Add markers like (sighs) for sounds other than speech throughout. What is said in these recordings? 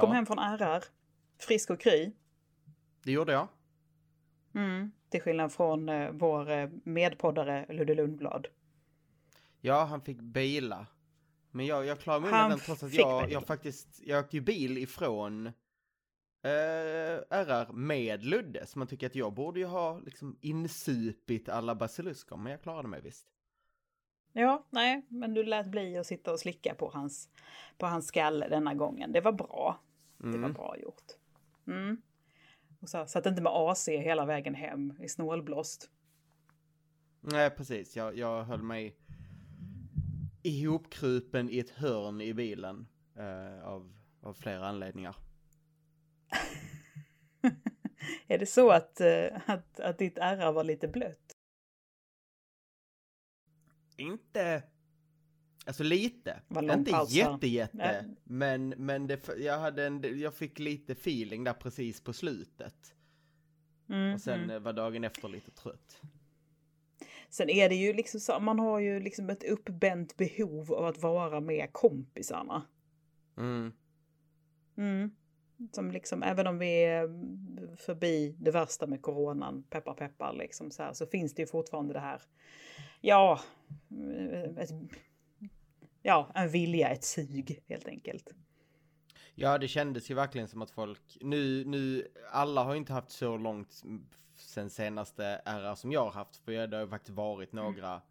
Ja. kom hem från RR, frisk och kry. Det gjorde jag. Mm. Till skillnad från eh, vår eh, medpoddare Ludde Lundblad. Ja, han fick bila. Men jag, jag klarade mig undan den trots att jag, jag faktiskt, jag åkte ju bil ifrån eh, RR med Ludde. Så man tycker att jag borde ju ha liksom insupit alla basilusker, men jag klarade mig visst. Ja, nej, men du lät bli att sitta och slicka på hans, på hans skalle denna gången. Det var bra. Det var Mm. bra gjort. Mm. Och så, satt inte med AC hela vägen hem i snålblåst. Nej, precis. Jag, jag höll mig ihopkrupen i ett hörn i bilen eh, av, av flera anledningar. (laughs) Är det så att, eh, att, att ditt ärra var lite blött? Inte... Alltså lite. Inte paus jätte, jätte. Nej. Men, men det, jag, hade en, jag fick lite feeling där precis på slutet. Mm, Och sen mm. eh, var dagen efter lite trött. Sen är det ju liksom så, man har ju liksom ett uppbänt behov av att vara med kompisarna. Mm. Mm. Som liksom, även om vi är förbi det värsta med coronan, peppar peppar liksom så här, så finns det ju fortfarande det här, ja, ett, ja, en vilja, ett sug helt enkelt. Ja, det kändes ju verkligen som att folk, nu, nu, alla har inte haft så långt sen senaste RR som jag har haft, för det har ju faktiskt varit några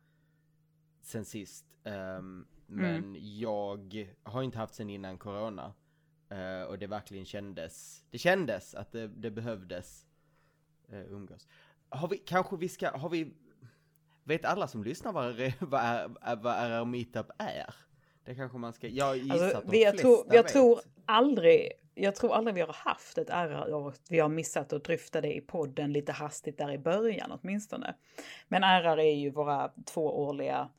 sen sist. Ehm, men jag har inte haft sen innan corona. Eh, och det verkligen kändes, det kändes att det, det behövdes uh, umgås. Har vi, kanske vi ska, har vi, vet alla som lyssnar vad, (laughs) vad, är, vad RR Meetup är? Det kanske man ska, jag gissar Alltså, att de vi, jag, flesta tror, jag vet. tror aldrig, jag tror aldrig vi har haft ett RR och vi har missat att dryfta det i podden lite hastigt där i början åtminstone. Men RR är ju våra två årliga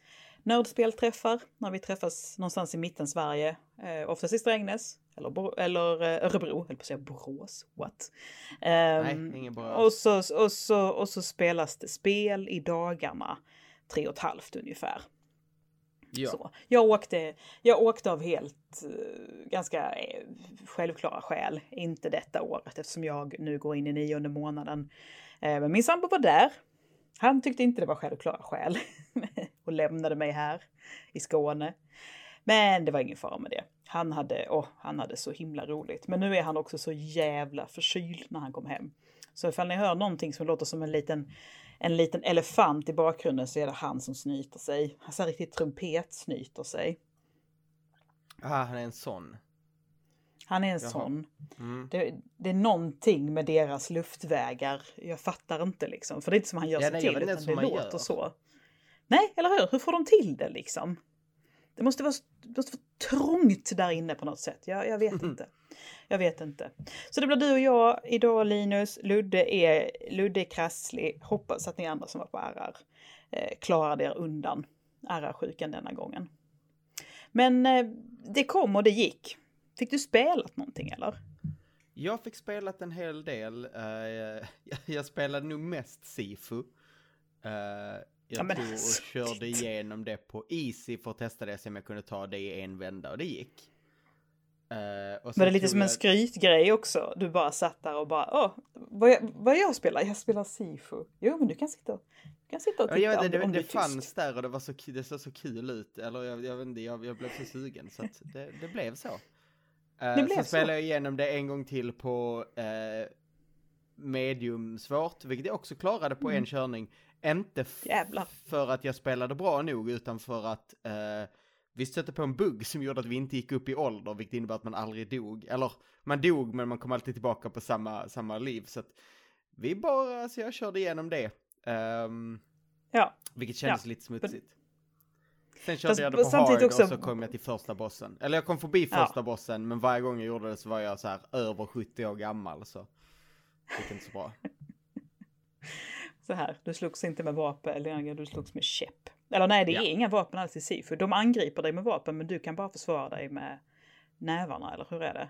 nördspelträffar när vi träffas någonstans i mitten Sverige, eh, oftast i Strängnäs eller, eller eh, Örebro, höll på att säga Borås, what? Nej, Ehm, ingen bra. och, så, och, så, och så spelas det spel i dagarna, tre och ett halvt ungefär. Ja. Så. Jag, åkte, jag åkte av helt eh, ganska eh, självklara skäl, inte detta året eftersom jag nu går in i nionde månaden. Eh, men min sambo var där. Han tyckte inte det var självklara skäl (laughs) och lämnade mig här i Skåne. Men det var ingen fara med det. Han hade, åh, han hade så himla roligt. Men nu är han också så jävla förkyld när han kom hem. Så ifall ni hör någonting som låter som en liten, en liten elefant i bakgrunden så är det han som snyter sig. Han här riktigt trumpet snyter sig. Ah, han är en sån. Han är en Jaha. sån. Mm. Det, det är någonting med deras luftvägar. Jag fattar inte liksom. För det är inte som han gör Ja, sig nej, till, utan det låter gör. så. Nej, eller hur? Hur får de till det liksom? Det måste vara, det måste vara trångt där inne på något sätt. Jag, jag vet inte. Jag vet inte. Så det blir du och jag idag Linus. Ludde är, Ludde är krasslig. Hoppas att ni andra som var på RR eh, klarade er undan RR-sjukan denna gången. Men eh, det kom och det gick. Fick du spelat någonting eller? Jag fick spelat en hel del. eh, jag, jag spelade nog mest Sifu. Eh, jag Ja, men tog och alltså, körde det- igenom det på Easy för att testa det, se om jag kunde ta det i en vända och det gick. Var sen det lite tog som en jag- skrytgrej också? Du bara satt där och bara, åh, vad jag, vad jag spelar? Jag spelar Sifu. Jo, men du kan sitta och, du kan sitta och Ja, titta jag vet, om, det, om du det är fanns tyst. där och det, var så, det såg så kul ut. Eller jag, jag vet inte, jag, jag blev så sugen så att det, det blev så. Uh, blev sen så. spelade jag igenom det en gång till på uh, medium svårt, vilket jag också klarade på en körning. Inte. Jävlar. för att jag spelade bra nog, utan för att eh, vi stötte på en bugg som gjorde att vi inte gick upp i ålder, vilket innebär att man aldrig dog. Eller, man dog men man kom alltid tillbaka på samma, samma liv. Så att vi bara, så jag körde igenom det. Ehm, Ja, vilket kändes Ja, lite smutsigt. Sen körde Fast jag det på hard också- och så kom jag till första bossen. Eller jag kom förbi Ja. första bossen, men varje gång jag gjorde det så var jag så här över 70 år gammal så. Det gick inte så bra. (laughs) så här, du slogs inte med vapen, eller du slogs med käpp. Eller nej, det är Ja. inga vapen alls i Sifu. De angriper dig med vapen, men du kan bara försvara dig med nävarna, eller hur är det?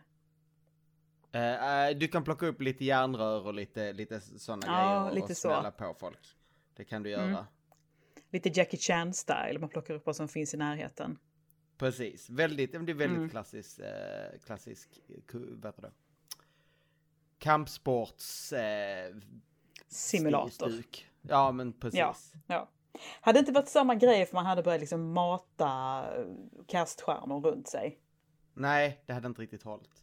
Eh, du kan plocka upp lite järnrör och lite, lite sådana Ja, grejer och, lite och smälla på folk. Det kan du göra. Mm. Lite Jackie Chan-style, man plockar upp vad som finns i närheten. Precis, väldigt, det är väldigt Mm. klassisk, eh, klassisk, vad heter det? Kampsports... Eh, Simulator. stuk. Ja, men precis. Ja. Ja. Hade det inte varit samma grej för man hade börjat liksom mata eh, kaststjärnor runt sig? Nej, det hade inte riktigt hållit.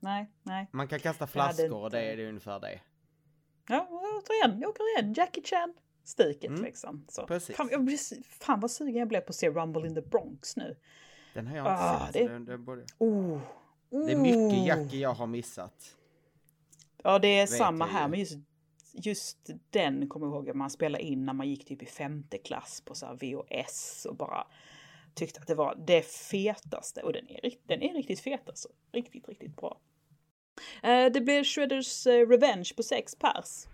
Nej, nej. Man kan kasta flaskor och det är det ungefär det. Ja, återigen, jag åker igen. Jackie Chan. Stiket Mm, liksom. Så. precis. Fan, jag blir, fan vad sugen jag blev på att se Rumble in the Bronx nu. Den har jag inte Ah, sett. det- det, borde... Oh. det är mycket Oh. Jackie jag har missat. Ja, det är vet samma här, men just, just den kommer jag ihåg att man spelade in när man gick typ i femte klass på så här VHS och bara tyckte att det var det fetaste. Och den är, den är riktigt fet alltså. Riktigt, riktigt bra. Eh, det blir Shredders eh, Revenge på sex pers.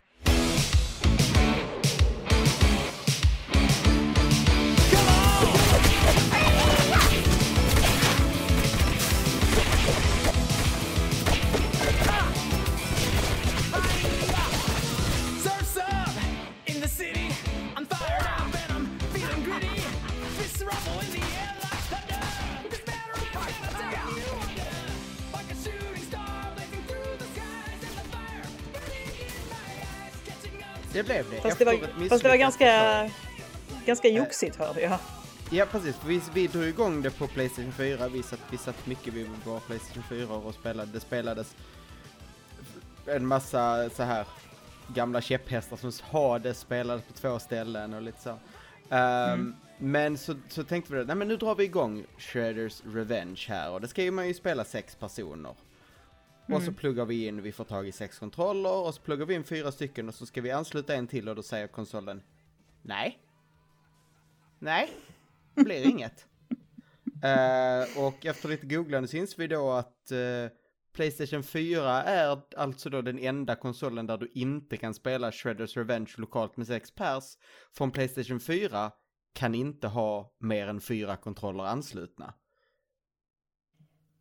Det blev det. Fast det var, fast det var ganska, ganska joxigt hörde jag. Ja, precis. Vi, vi drog igång det på Playstation 4. Vi satt, vi satt mycket vid våra Playstation 4 och spelade. Det spelades en massa så här gamla käpphästar som Hades spelades på två ställen och lite så. Ehm, Men så, så tänkte vi, nej men nu drar vi igång Shredders Revenge här och det ska ju man ju spela sex personer. Och så pluggar vi in, vi får tag i sex kontroller och så pluggar vi in fyra stycken och så ska vi ansluta en till och då säger konsolen Nej. Nej, det blir inget. (laughs) Eh, och efter lite googlande syns vi då att eh, Playstation 4 är alltså då den enda konsolen där du inte kan spela Shredders Revenge lokalt med sex pers. Från Playstation 4 kan inte ha mer än fyra kontroller anslutna.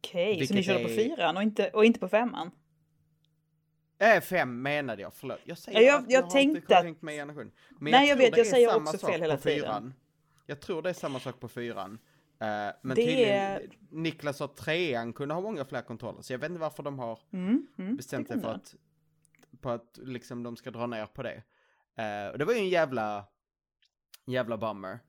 Okej, så Vilket ni körde på är- fyran och inte, och inte på femman? Äh, fem menade jag, förlåt. Jag säger Ja, jag- att jag har tänkte inte att- generation. Men Nej, jag tror vet, jag säger också fel hela på tiden. fyran. Jag tror det är samma sak på fyran. Eh, men Det tydligen, Niklas sa trean kunde ha många fler kontroller, så jag vet inte varför de har Mm, mm, bestämt sig för att, på att liksom de ska dra ner på det. Eh, och det var ju en jävla, jävla bummer.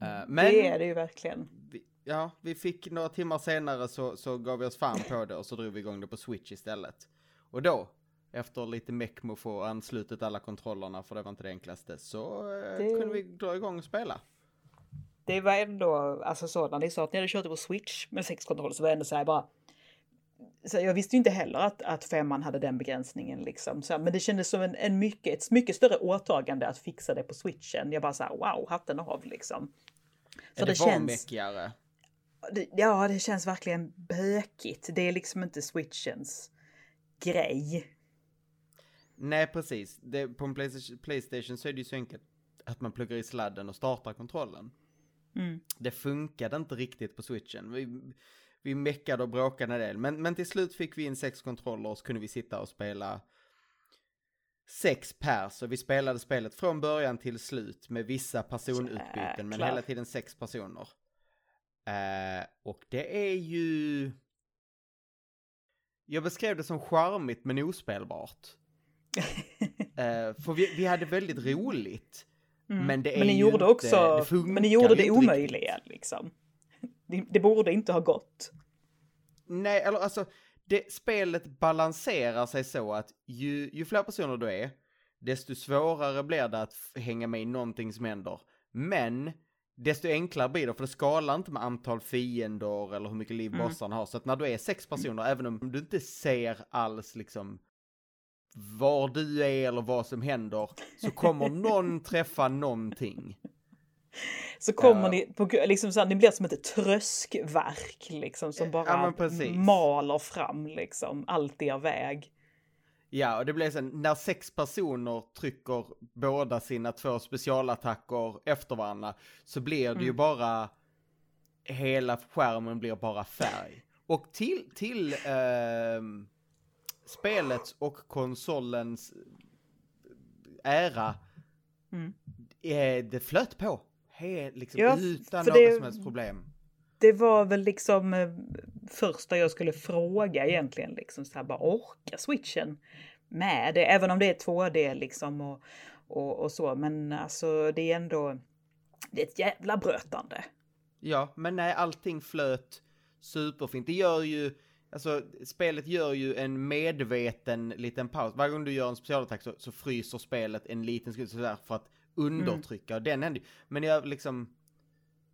Eh, men, Det är det ju verkligen. vi, ja, vi fick några timmar senare så, så gav vi oss fan på det och så drog vi igång det på Switch istället. Och då, efter lite meck med att få anslutit alla kontrollerna, för det var inte det enklaste, så eh, Det- kunde vi dra igång och spela. Det var ändå, alltså så när ni sa att ni hade kört det på Switch med sex kontroller så var jag ändå så här bara. Så jag visste ju inte heller att, att femman hade den begränsningen liksom. Så, men det kändes som en, en mycket, ett mycket större åtagande att fixa det på switchen. Jag bara så här, wow, hatten av liksom. För det, det, var känns, meckigare. Ja det känns verkligen bökigt. Det är liksom inte switchens grej. Nej, precis. Det, på en Playstation, så är det ju så enkelt att man pluggar i sladden och startar kontrollen. Mm. Det funkade inte riktigt på switchen. Vi, vi meckade och bråkade en del. Men, men till slut fick vi in sex kontroller och så kunde vi sitta och spela sex pers. Och vi spelade spelet från början till slut med vissa personutbyten. Men Jäklar. hela tiden sex personer. Eh, och det är ju... Jag beskrev det som charmigt men ospelbart. (laughs) Eh, för vi, vi hade väldigt roligt. Mm. Men det är men ni ju gjorde inte- också, det men ni gjorde det omöjliga liksom. Det, det borde inte ha gått. Nej, eller alltså, det, spelet balanserar sig så att ju, ju fler personer du är, desto svårare blir det att hänga med i någonting som händer. Men, desto enklare blir det, för det skalar inte med antal fiender eller hur mycket liv Mm. bossarna har. Så att när du är sex personer, även om du inte ser alls liksom var du är eller vad som händer, så kommer (laughs) någon träffa någonting. Så kommer Ja. ni, på, liksom så här, ni blir som ett tröskverk liksom som Ja, bara precis. maler fram liksom allt i er väg. Ja, och det blir sen när sex personer trycker båda sina två specialattacker efter varandra så blir det ju Mm. bara hela skärmen blir bara färg. Och till, till ehm, spelets och konsolens ära, Mm. eh, det flöt på. He, liksom, Ja, utan det- som helst problem. Det var väl liksom eh, första jag skulle fråga egentligen. Liksom så här, bara orka switchen med det? Även om det är 2D liksom och, och, och så. Men alltså det är ändå, det är ett jävla brötande. Ja, men nej, allting flöt superfint. Det gör ju, alltså spelet gör ju en medveten liten paus. Varje gång du gör en specialattack så, så fryser spelet en liten sekund sådär för att undertrycka. Och den händer ju. Men jag liksom,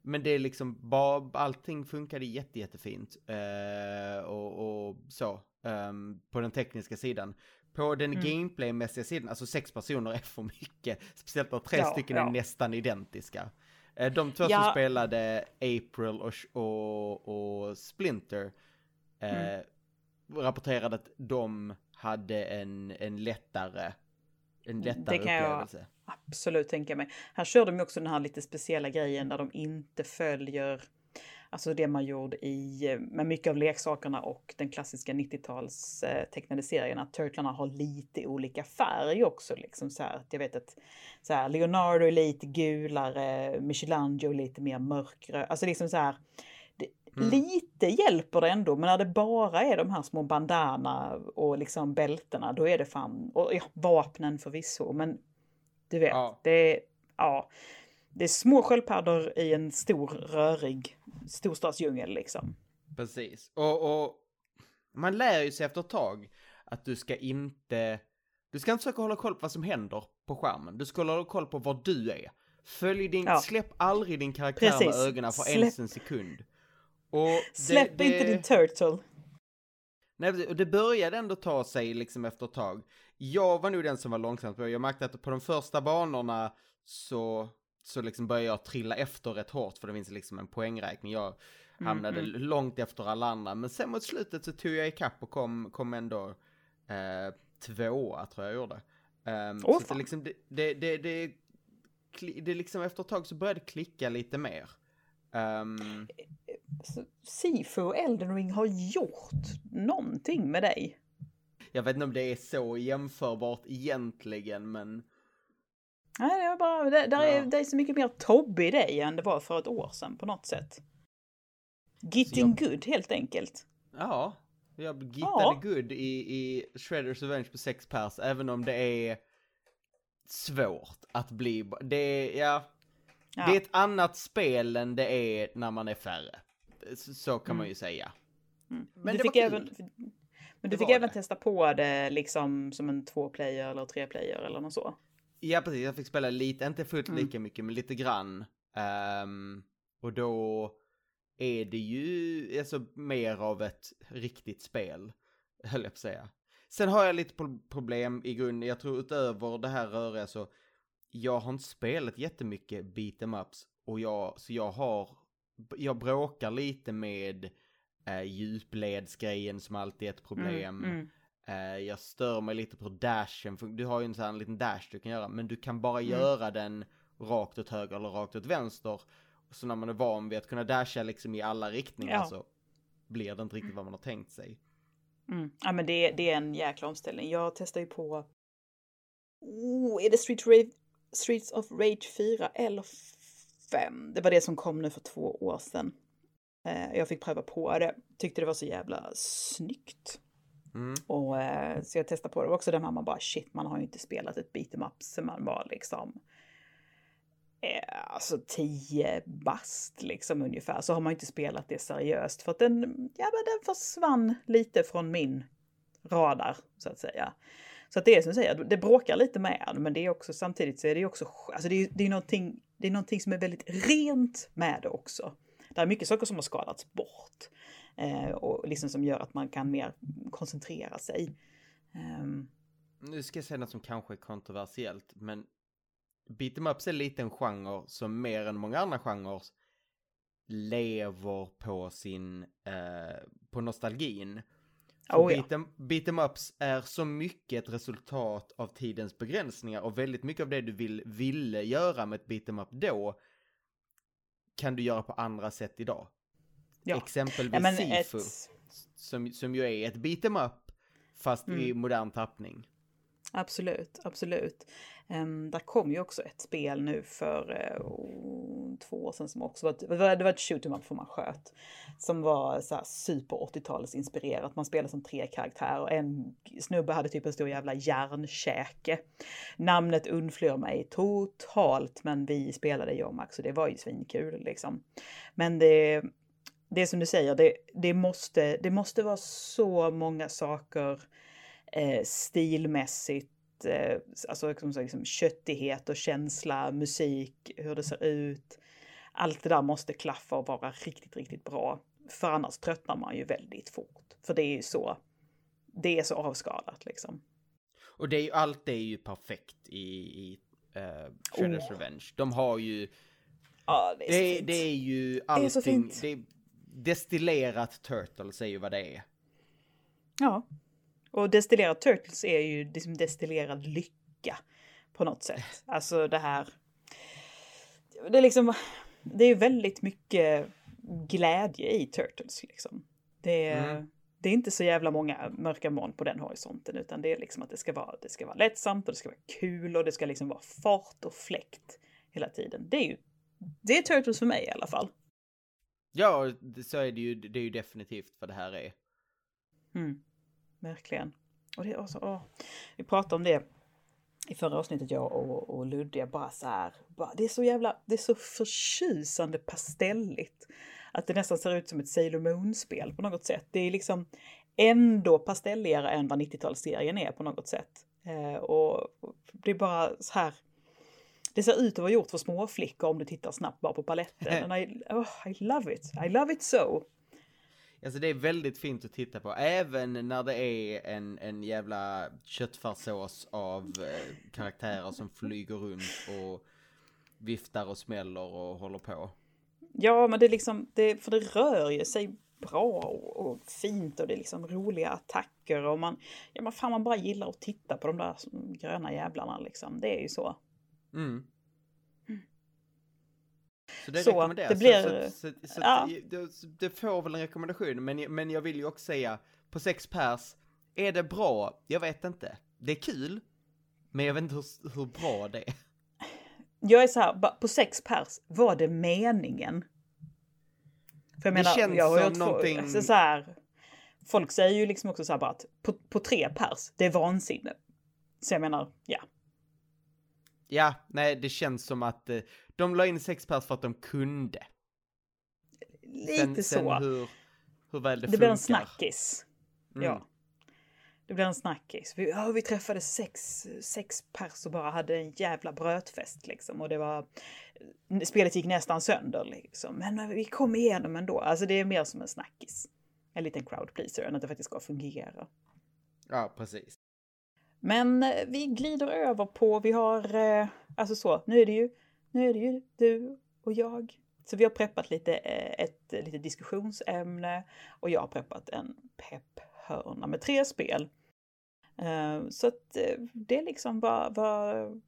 men det är liksom bara, allting funkade jätte, jättefint. Eh, och, och så, ehm, på den tekniska sidan. På den Mm. gameplaymässiga sidan, alltså sex personer är för mycket. Speciellt när tre Ja, stycken ja. är nästan identiska. Eh, De två som Ja. spelade April och, och, och Splinter eh, Mm. rapporterade att de hade en, en lättare, en lättare Det kan jag- upplevelse. Absolut tänka mig. Här kör de också den här lite speciella grejen där de inte följer Alltså det man gjorde i, med mycket av leksakerna och den klassiska 90-tals eh, tecknade serien, att turtlarna har lite olika färg också. Liksom så här, jag vet att så här, Leonardo är lite gulare, Michelangelo lite mer mörkare. Alltså liksom så här, det, Mm. lite hjälper det ändå, men när det bara är de här små bandana och liksom bältena, då är det fan, och ja, vapnen förvisso, men du vet, Ja. det är, ja, det är små sköldpaddor i en stor rörig storstadsdjungel liksom. Precis. Och, och man lär ju sig efter ett tag att du ska inte, du ska inte försöka hålla koll på vad som händer på skärmen. Du ska hålla koll på var du är. Följ din, Ja. släpp aldrig din karaktär Precis. med ögonen för Släpp- ens en sekund. Och det- Släpp det, inte din turtle. Nej, och det började ändå ta sig liksom efter ett tag. Jag var nog den som var långsamt på. Jag märkte att på de första banorna så, så liksom började jag trilla efter rätt hårt för det finns liksom en poängräkning. Jag hamnade mm. långt efter alla andra. Men sen mot slutet så tog jag ikapp och kom, kom ändå eh, tvåa tror jag gjorde. Um, Åh, så att det fan. liksom, det, det, det, det, det liksom efter ett tag så började det klicka lite mer. Så Sifu och Elden Ring har gjort någonting med dig. jag vet inte om det är så jämförbart egentligen men Nej, det var bara, det, där är, Ja. det är så mycket mer Tobbe i dig än det var för ett år sedan på något sätt. Getting good helt enkelt. Ja, jag gittade Ja. good i, i Shredders Revenge på sex pers, även om det är svårt att bli, det är, ja, Ja. det är ett annat spel än det är när man är färre. Så, kan man Mm. ju säga. Mm. Men du det fick var även, kul. men Det du fick även det. testa på det liksom som en två-player eller tre-player eller något så. Ja, precis, jag fick spela lite, inte fullt Mm. lika mycket, men lite grann. Ehm, och då är det ju alltså mer av ett riktigt spel, (laughs) höll jag på att säga. Sen har jag lite pro- problem i grunden, jag tror utöver det här röriga så, jag har inte spelat jättemycket beat em ups och jag, så jag har, jag bråkar lite med eh, djupledsgrejen som alltid är ett problem. Mm, mm. Eh, jag stör mig lite på dashen, för du har ju en sån här liten dash du kan göra, men du kan bara Mm. göra den rakt åt höger eller rakt åt vänster. Så när man är van vid att kunna dasha liksom i alla riktningar Ja. så blir det inte riktigt vad man har tänkt sig. Mm. Ja men det, det är en jäkla omställning. Jag testar ju på... Oh, är det Street Rave, Streets of Rage 4 eller 5? Det var det som kom nu för två år sedan. Eh, jag fick pröva på det. Tyckte det var så jävla snyggt. Mm. Och, eh, så jag testade på det. Det också där man bara shit, man har ju inte spelat ett beat'em up sen man var liksom eh, alltså 10 bast liksom ungefär. Så har man ju inte spelat det seriöst för att den, ja men den försvann lite från min radar så att säga. Så att det är som du säger, det bråkar lite med en, men det är också samtidigt så är det ju också, alltså det är, det är någonting, det är någonting som är väldigt rent med det också. Det är mycket saker som har skadats bort. Eh, och liksom som gör att man kan mer koncentrera sig. Um. Nu ska jag säga något som kanske är kontroversiellt, men beat'em ups är lite en genre som mer än många andra genrer lever på sin, eh, på nostalgin. Oh, ja. beat, em ups är så mycket ett resultat av tidens begränsningar och väldigt mycket av det du vill, ville göra med ett beat em up då kan du göra på andra sätt idag. Ja. Exempelvis ja, Sifu, ett, som, som ju är ett beat em up fast i Mm. modern tappning absolut, absolut. Um, där kom ju också ett spel nu för uh, två år sedan som också var, ett- det var, ett shoot 'em up för man sköt. Som var så här super 80-tals inspirerat. Man spelade som tre karaktärer. En snubbe hade typ en stor jävla järnkäke. Namnet undflyr mig totalt, men vi spelade jag och Max och det var ju svinkul liksom. Men det, det är som du säger, det, det, måste, det måste vara så många saker eh, stilmässigt, eh, alltså liksom, liksom, köttighet och känsla, musik, hur det ser ut. Allt det där måste klaffa och vara riktigt, riktigt bra. För annars tröttnar man ju väldigt fort. För det är ju så, det är så avskalat liksom. Och det är ju, allt är ju perfekt i, i uh, Shredder's Oh. Revenge. De har ju, Ja, det är, det, så är- det är ju är allting, så fint. det är destillerat Turtles är ju vad det är. Ja. Och destillerad Turtles är ju liksom destillerad lycka på något sätt. (laughs) Alltså det här. Det är liksom. Det är väldigt mycket glädje i Turtles liksom. Det är, Mm. det är inte så jävla många mörka moln på den horisonten utan det är liksom att det ska vara, det ska vara lättsamt och det ska vara kul och det ska liksom vara fart och fläkt hela tiden. Det är ju, det är Turtles för mig i alla fall. Ja, så är det ju, det är ju definitivt vad det här är. Mm, verkligen. Och det är också, åh, vi pratade om det i förra avsnittet, jag och, och Ludde, bara så här, bara, det är så jävla, det är så förtjusande pastelligt. Att det nästan ser ut som ett Sailor Moon-spel på något sätt. Det är liksom ändå pastelligare än vad 90-talsserien är på något sätt. Eh, och det är bara så här, det ser ut att vara gjort för småflickor om du tittar snabbt bara på paletten. (laughs) And I, oh, I love it, I love it so. Alltså det är väldigt fint att titta på, även när det är en, en jävla köttfärssås av eh, karaktärer som flyger runt och viftar och smäller och håller på. Ja, men det är liksom, det, för det rör ju sig bra och, och fint och det är liksom roliga attacker och man, ja men fan man bara gillar att titta på de där gröna jävlarna liksom. Det är ju så. Mm. Så det Så, rekommenderas. det blir- så, så, så, så ja. det, det får väl en rekommendation, men, men jag vill ju också säga, på sex pers, är det bra? Jag vet inte. Det är kul, men jag vet inte hur, hur bra det är. Jag är så här, på sex pers, var det meningen? För jag Det menar, känns jag har folk- någonting- alltså så här, folk säger ju liksom också så här bara att på, på tre pers, det är vansinne. Så jag menar, ja. Ja, nej, det känns som att eh, de la in sex pers för att de kunde. Lite Sen, så. sen hur, hur väl det, det funkar. blir en snackis. Mm. Ja. Det blir en snackis. Vi, ja, vi träffade sex, sex pers och bara hade en jävla brötfest liksom. Och det var... Spelet gick nästan sönder liksom. Men vi kom igenom ändå. Alltså det är mer som en snackis. En liten crowd pleaser än att det faktiskt ska fungera. Ja, precis. Men eh, vi glider över på, vi har, eh, alltså så, nu är det ju, nu är det ju du och jag. Så vi har preppat lite, eh, ett eh, lite diskussionsämne och jag har preppat en pepphörna med tre spel. Eh, så att det är liksom vad, vad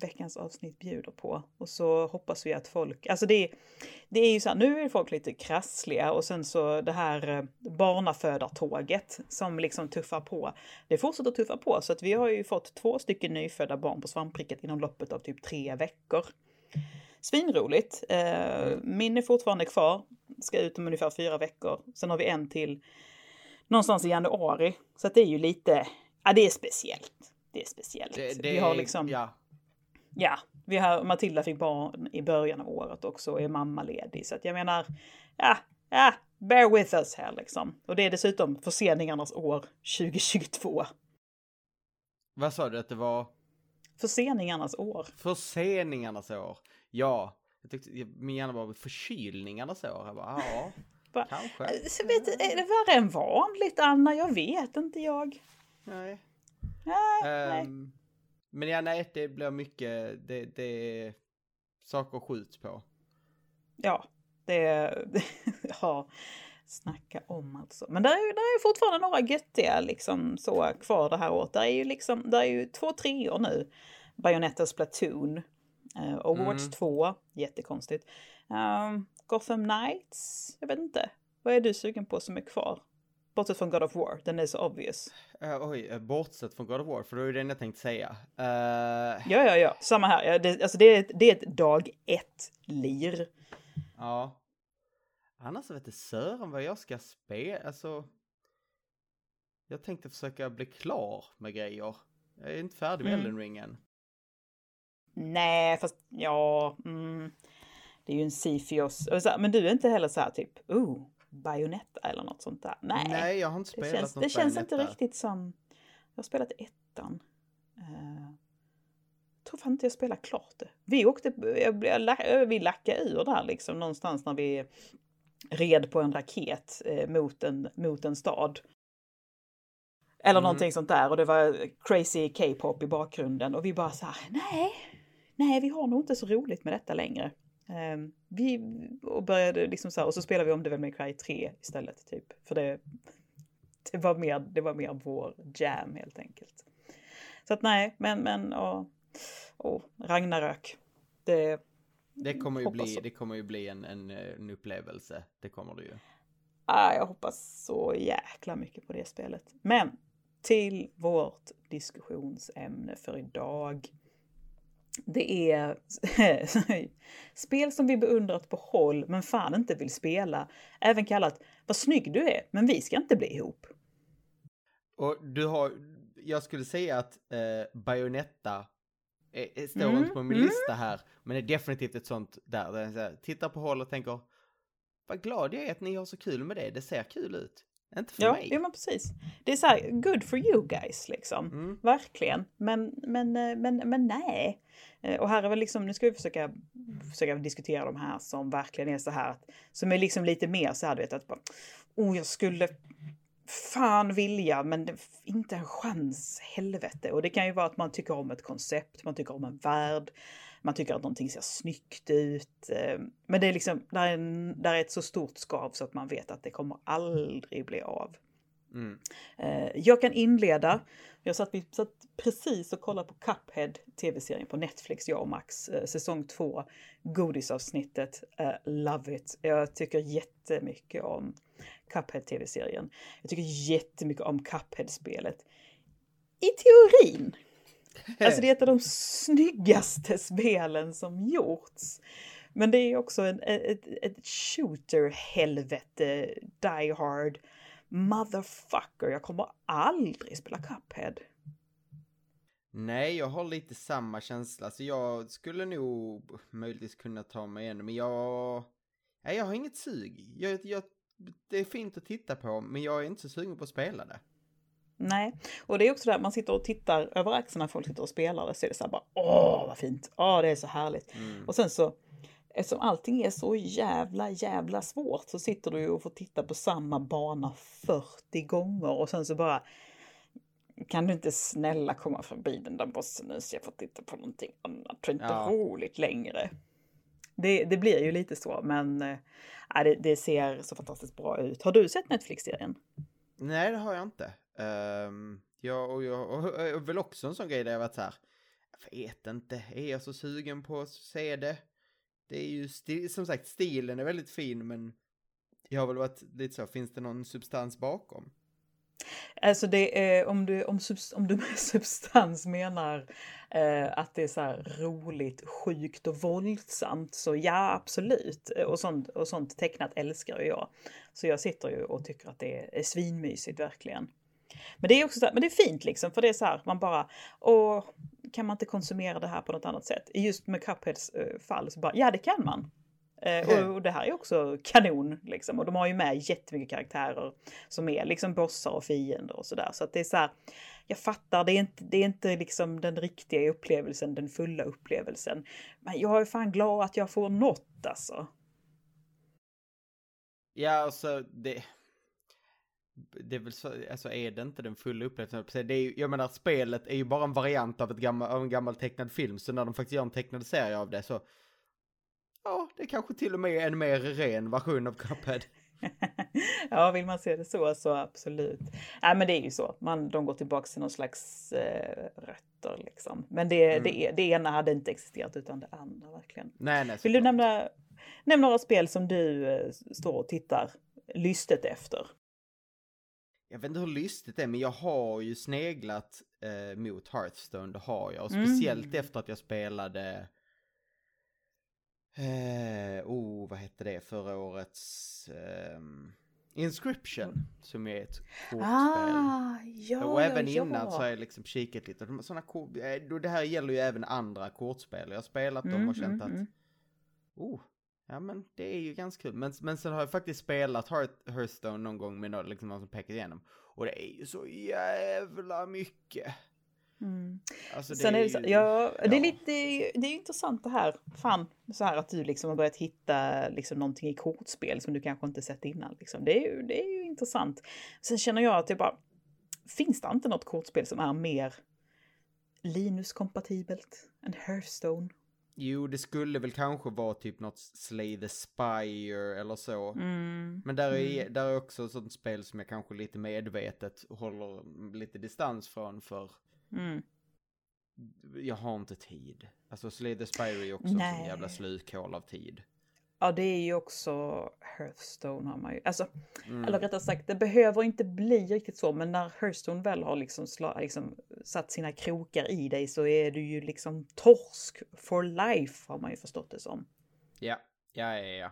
veckans avsnitt bjuder på. Och så hoppas vi att folk, alltså det är, det är ju så här, nu är folk lite krassliga och sen så det här barnafödartåget som liksom tuffar på. Det fortsätter tuffa på så att vi har ju fått två stycken nyfödda barn på svampriket inom loppet av typ tre veckor. Svinroligt. Eh, min är fortfarande kvar, ska ut om ungefär fyra veckor. Sen har vi en till någonstans i januari. Så att det är ju lite, ja det är speciellt. Det är speciellt. Det, det vi har liksom, Ja, Ja, vi har, Matilda fick barn i början av året också och är mammaledig. Så att jag menar, ja, ja, bear with us här liksom. Och det är dessutom förseningarnas år 2022. vad sa du att det var? Förseningarnas år. Förseningarnas år. Ja, jag tyckte, min hjärna var förkylningarnas år. Jag bara, ja, (laughs) kanske. Så vet, är det värre än vanligt Anna? Jag vet inte jag. Nej. Nej, nej. Ehm, men ja, nej, det blir mycket, det, det saker skjuts på. Ja, det, (laughs) ja, snacka om alltså. Men det är där är fortfarande några göttiga liksom så kvar det här året. Det är ju liksom, det är ju två treor nu. Bayonetta Splatoon. Uh, Overwatch Mm. 2, jättekonstigt. Um, Gotham Knights, jag vet inte. Vad är du sugen på som är kvar? Bortsett från God of War, den är så obvious. Eh, oj, eh, bortsett från God of War, för det är ju den jag tänkte säga. Eh, Ja, ja, ja, samma här. Ja, det, alltså det, är, det är ett dag ett-lir. Ja. Annars vet inte Sören vad jag ska spela. Alltså. Jag tänkte försöka bli klar med grejer. Jag är inte färdig med Mm. Elden Ring än. Nej, fast ja, mm, det är ju en Sifios. Men du är inte heller så här typ, oh, Bayonetta eller något sånt där. Nej, Nej, jag har inte det spelat känns, något det känns inte Bayonetta. riktigt som... Jag har spelat ettan. Uh, jag tror fan inte jag spelar klart det. Vi åkte, jag, jag, vi lackade ur där liksom någonstans när vi red på en raket eh, mot, en, mot en stad. Eller Mm. någonting sånt där och det var crazy K-pop i bakgrunden och vi bara så här, nej, nej, vi har nog inte så roligt med detta längre. Ehm, vi och började liksom så här, och så spelade vi om Devil May Cry 3 istället typ. För det, det var mer, det var mer vår jam helt enkelt. Så att nej, men, men, och, och Ragnarök. Det, Det kommer ju bli, så. det kommer ju bli en, en, en upplevelse. Det kommer det ju. ah, jag hoppas så jäkla mycket på det spelet. Men till vårt diskussionsämne för idag. Det är (laughs) spel som vi beundrat på håll men fan inte vill spela. Även kallat Vad snygg du är, men vi ska inte bli ihop. Och du har, jag skulle säga att eh, Bayonetta står Mm, inte på min mm. lista här, men det är definitivt ett sånt där, där jag tittar på håll och tänker, vad glad jag är att ni har så kul med det, det ser kul ut. Inte för Ja, mig. ja men precis. Det är så här, good for you guys liksom. Mm. Verkligen. Men, men, eh, men, men nej. Eh, Och här är väl liksom, nu ska vi försöka, försöka diskutera de här som verkligen är så här, som är liksom lite mer så här, du vet att bara, oh jag skulle fan vilja, men inte en chans, helvete. Och det kan ju vara att man tycker om ett koncept, man tycker om en värld, man tycker att någonting ser snyggt ut. Eh. Men det är liksom, där är, en- där är ett så stort skav så att man vet att det kommer aldrig bli av. Mm. Eh, Jag kan inleda. Jag satt, vi satt precis och kollade på Cuphead, tv-serien på Netflix, jag och Max, eh, säsong två, godisavsnittet. Eh, love it. Jag tycker jättemycket om Cuphead, tv-serien. Jag tycker jättemycket om Cuphead-spelet. I teorin. (laughs) Alltså det är ett av de snyggaste spelen som gjorts. Men det är också en, ett, ett shooter-helvete, die hard, motherfucker. Jag kommer aldrig spela Cuphead. Nej, jag har lite samma känsla, så jag skulle nog möjligtvis kunna ta mig igenom, men jag... Nej, jag har inget sug. Jag, jag, det är fint att titta på, men jag är inte så sugen på att spela det. Nej, och det är också där man sitter och tittar över axeln när folk sitter och spelar det så är det så här bara åh vad fint, åh det är så härligt. Mm. Och sen så eftersom allting är så jävla jävla svårt så sitter du och får titta på samma bana 40 gånger och sen så bara kan du inte snälla komma förbi den där bossen nu så jag får titta på någonting annat, det är inte Ja. roligt längre. Det, det blir ju lite så men äh, det, det ser så fantastiskt bra ut. Har du sett Netflix-serien? Nej, det har jag inte. Um, jag, och jag och, och, och väl också en sån grej där jag varit så här. Jag vet inte, är jag så sugen på att se det? Det är ju, sti- som sagt, stilen är väldigt fin, men jag har väl varit lite så, finns det någon substans bakom? Alltså det är, om du, om, subs, om du (laughs) med substans menar eh, att det är så här roligt, sjukt och våldsamt så ja absolut. Och sånt, och sånt tecknat älskar ju jag. Så jag sitter ju och tycker att det är, är svinmysigt verkligen. Men det är också så här, men det är fint liksom för det är så här man bara åh, kan man inte konsumera det här på något annat sätt? Just med Cupheads eh, fall så bara ja det kan man. Och, och det här är också kanon liksom. Och de har ju med jättemycket karaktärer som är liksom bossar och fiender och sådär. Så att det är så här, jag fattar, det är inte, det är inte liksom den riktiga upplevelsen, den fulla upplevelsen. Men jag är fan glad att jag får något alltså. Ja, alltså det... Det är väl så, alltså är det inte den fulla upplevelsen? Det är, ju- jag menar, spelet är ju bara en variant av, ett gammal, av en gammal tecknad film, så när de faktiskt gör en tecknad serie av det så... Ja, det är kanske till och med är en mer ren version av Cuphead. (laughs) ja, vill man se det så, så absolut. Nej, men det är ju så. Man, de går tillbaka till någon slags eh, rötter liksom. Men det, Mm. det, det ena hade inte existerat utan det andra verkligen. Nej, nej. Vill du nämna, nämna några spel som du eh, står och tittar lystet efter? Jag vet inte hur lystigt det är, men jag har ju sneglat eh, mot Hearthstone, det har jag. Och Mm. speciellt efter att jag spelade... Eh, oh, vad hette det förra årets... ehm, Inscription, som är ett kortspel. Ah, ja, och även ja, innan ja. så har jag liksom kikat lite. De- Såna kort, eh, det här gäller ju även andra kortspel. Jag har spelat dem Mm, och känt mm, att, mm. oh, ja men det är ju ganska kul. Men, men sen har jag faktiskt spelat Hearth, Hearthstone någon gång med någon, liksom någon som pekat igenom. Och det är ju så jävla mycket. Mm. Alltså det Sen är det, så, ja, det, är lite, det är ju intressant det här. Fan, så här att du liksom har börjat hitta liksom någonting i kortspel som du kanske inte sett innan. Liksom. Det, är ju, det är ju intressant. Sen känner jag att det bara, finns det inte något kortspel som är mer Linus-kompatibelt än Hearthstone? Jo, det skulle väl kanske vara typ något Slay the Spire eller så. Mm. Men där är, där är också ett sånt spel som jag kanske lite medvetet håller lite distans från för Mm. jag har inte tid. Alltså Slay the Spire är också en Nej. sån jävla slukhål av tid. Ja, det är ju också Hearthstone har man ju. Alltså, Mm. eller rättare sagt, det behöver inte bli riktigt så, men när Hearthstone väl har liksom, sla, liksom satt sina krokar i dig så är du ju liksom torsk for life har man ju förstått det som. Ja, ja, ja, ja.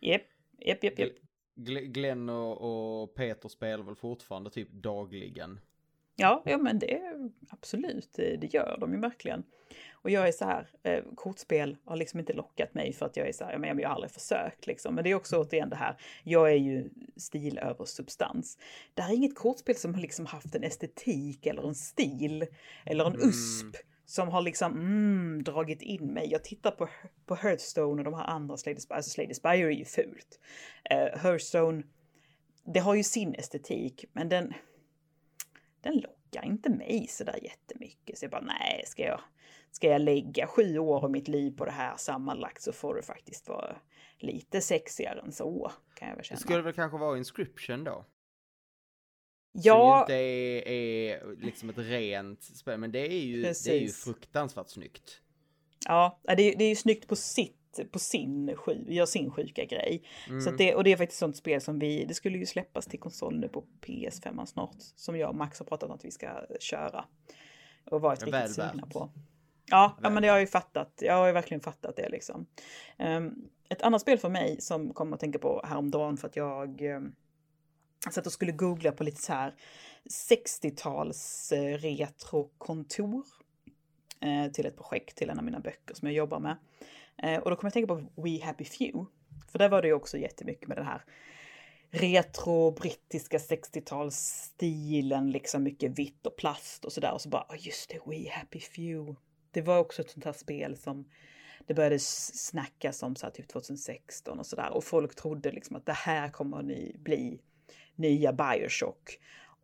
Japp, japp, japp, japp. Gl- Glenn och, och Peter spelar väl fortfarande typ dagligen. Ja, ja, men det absolut, det, det gör de ju verkligen. Och jag är så här, eh, kortspel har liksom inte lockat mig för att jag är så här, men jag har aldrig försökt liksom. Men det är också återigen det här, jag är ju stil över substans. Det här är inget kortspel som har liksom haft en estetik eller en stil eller en Mm. USP som har liksom mm, dragit in mig. Jag tittar på, på Hearthstone och de här andra the Spire, alltså the Spire är ju fult. Eh, Hearthstone, det har ju sin estetik, men den, den lockar inte mig så där jättemycket. Så jag bara, nej, ska jag, ska jag lägga sju år av mitt liv på det här sammanlagt så får det faktiskt vara lite sexigare än så, kan jag väl Det känna. skulle väl kanske vara Inscription då? ja, Som inte är, är liksom ett rent spel, men det är ju, det är ju fruktansvärt snyggt. ja, det, är- det är ju snyggt på sitt på sin, gör sin sjuka grej. Mm. Så det, och det är faktiskt sånt spel som vi, det skulle ju släppas till konsol nu på PS5 snart. Som jag och Max har pratat om att vi ska köra. Och varit riktigt väl sugna värt. på. Ja, ja, Väl men det har jag ju fattat. Jag har ju verkligen fattat det liksom. Ehm, ett annat spel för mig som kommer att tänka på häromdagen för att jag um, satt och skulle googla på lite så här 60-tals eh, retrokontor eh, till ett projekt till en av mina böcker som jag jobbar med. Eh, och då kommer jag tänka på We Happy Few. För där var det ju också jättemycket med den här retro brittiska 60-talsstilen, liksom mycket vitt och plast och sådär. Och så bara, oh, just det, We Happy Few. Det var också ett sånt här spel som det började snackas om så här typ 2016 och sådär. Och folk trodde liksom att det här kommer ni bli nya Bioshock.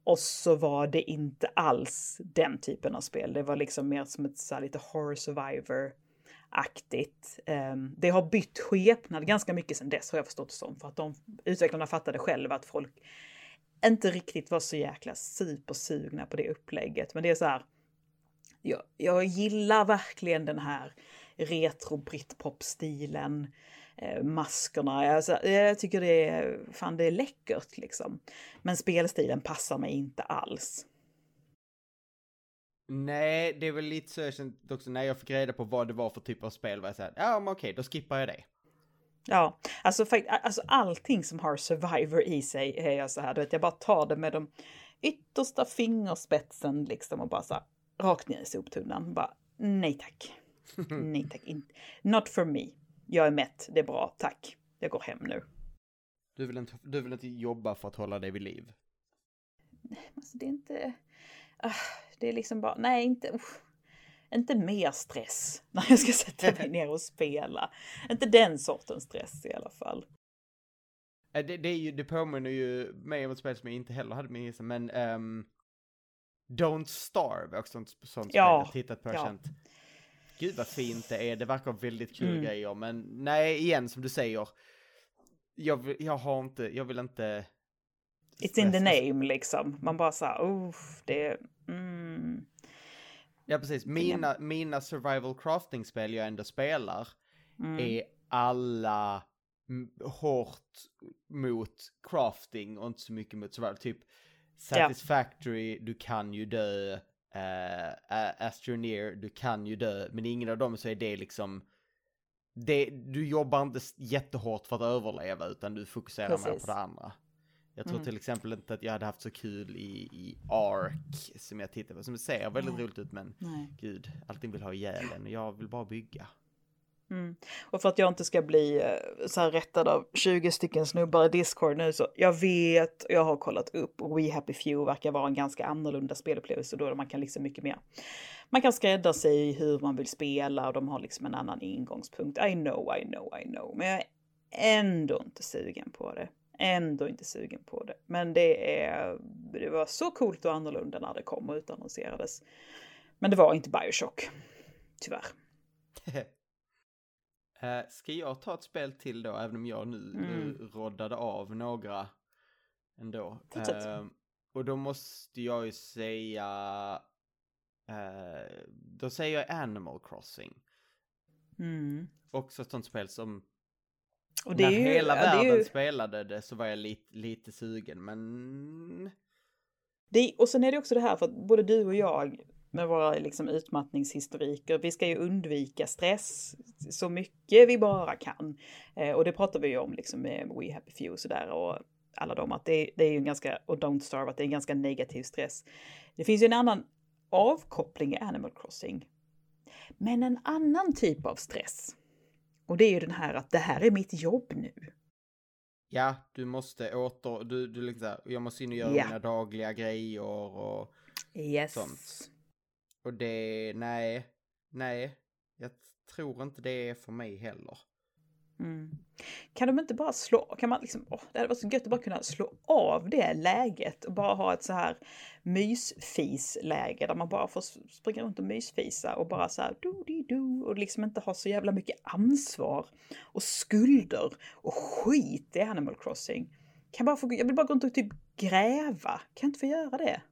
Och så var det inte alls den typen av spel. Det var liksom mer som ett så här lite horror survivor aktigt. Ehm, det har bytt skepnad ganska mycket sedan dess har jag förstått det som. För att de utvecklarna fattade själva att folk inte riktigt var så jäkla supersugna på det upplägget. Men det är så här. Jag, jag gillar verkligen den här retro britpop-stilen. Eh, maskerna. Alltså, jag tycker det är, fan det är läckert liksom. Men spelstilen passar mig inte alls. Nej, det är väl lite så jag känt också när jag fick reda på vad det var för typ av spel var jag såhär, ja men okej, då skippar jag det. Ja, alltså, fakt- alltså allting som har survivor i sig är jag så här, du vet, jag bara tar det med de yttersta fingerspetsen liksom och bara så här, rakt ner i soptunnan. Bara nej tack. (laughs) Nej tack, inte. Not for me. Jag är mätt, det är bra, tack. Jag går hem nu. Du vill inte, du vill inte jobba för att hålla dig vid liv. Alltså det är inte... ah, det är liksom bara, nej inte... usch. inte mer stress (laughs) när jag ska sätta mig ner och spela. Inte den sortens stress i alla fall. Eh, Det, det, är ju, det påminner ju mig om ett spel som jag inte heller hade med gissa, men ehm, Don't Starve också sånt, sånt Ja, spel jag tittat på och ja. känt. Gud vad fint det är, det verkar väldigt kul Mm. grejer, men nej, igen som du säger. Jag, jag har inte, jag vill inte... It's in the name liksom. Man bara såhär, uff, det... Mm. Ja, precis. Mina, mina survival crafting-spel jag ändå spelar Mm. är alla hårt mot crafting och inte så mycket mot survival. Typ Satisfactory, du kan ju dö. Uh, Astroneer, du kan ju dö. Men ingen av dem så är det liksom... Det, du jobbar inte jättehårt för att överleva utan du fokuserar mer Precis. på det andra. Jag tror Mm. till exempel inte att jag hade haft så kul i, i Ark som jag tittade på. Som ser väldigt Nej. roligt ut men Nej. gud, allting vill ha ihjäl en och jag vill bara bygga. Mm. Och för att jag inte ska bli eh, så här rättad av 20 stycken snubbar i Discord nu så jag vet, jag har kollat upp och We Happy Few verkar vara en ganska annorlunda spelupplevelse då man kan liksom mycket mer. Man kan skräddarsy sig hur man vill spela och de har liksom en annan ingångspunkt. I know, I know, I know. Men jag är ändå inte sugen på det. Ändå inte sugen på det. Men det är, det var så coolt och annorlunda när det kom och utannonserades. Men det var inte Bioshock. Tyvärr. (laughs) Eh, ska jag ta ett spel till då, även om jag nu, nu Mm. roddade av några ändå. Eh, och då måste jag ju säga, eh, då säger jag Animal Crossing. Mm. Också ett sånt spel som, Och när är ju, hela ja, det världen ju, spelade det så var jag lite, lite sugen, men är, och sen är det också det här för att både du och jag med våra liksom utmattningshistoriker, vi ska ju undvika stress så mycket vi bara kan. Eh, och det pratar vi ju om liksom med We Happy Few och sådär och alla dem att det, det är ju en ganska, och Don't Starve, att det är en ganska negativ stress. Det finns ju en annan avkoppling i Animal Crossing. Men en annan typ av stress. Och det är ju den här att det här är mitt jobb nu. ja, du måste åter, du, du liksom, jag måste in och göra Ja. mina dagliga grejer och Yes. Sånt. Och det, nej, nej, jag tror inte det är för mig heller. Mm. Kan de inte bara slå, kan man liksom, åh, det hade varit så gött att bara kunna slå av det läget och bara ha ett så här mysfisläge där man bara får springa runt och mysfisa och bara så här do di do och liksom inte ha så jävla mycket ansvar och skulder och skit i Animal Crossing. Kan bara få, jag vill bara gå runt och typ gräva, kan jag inte få göra det?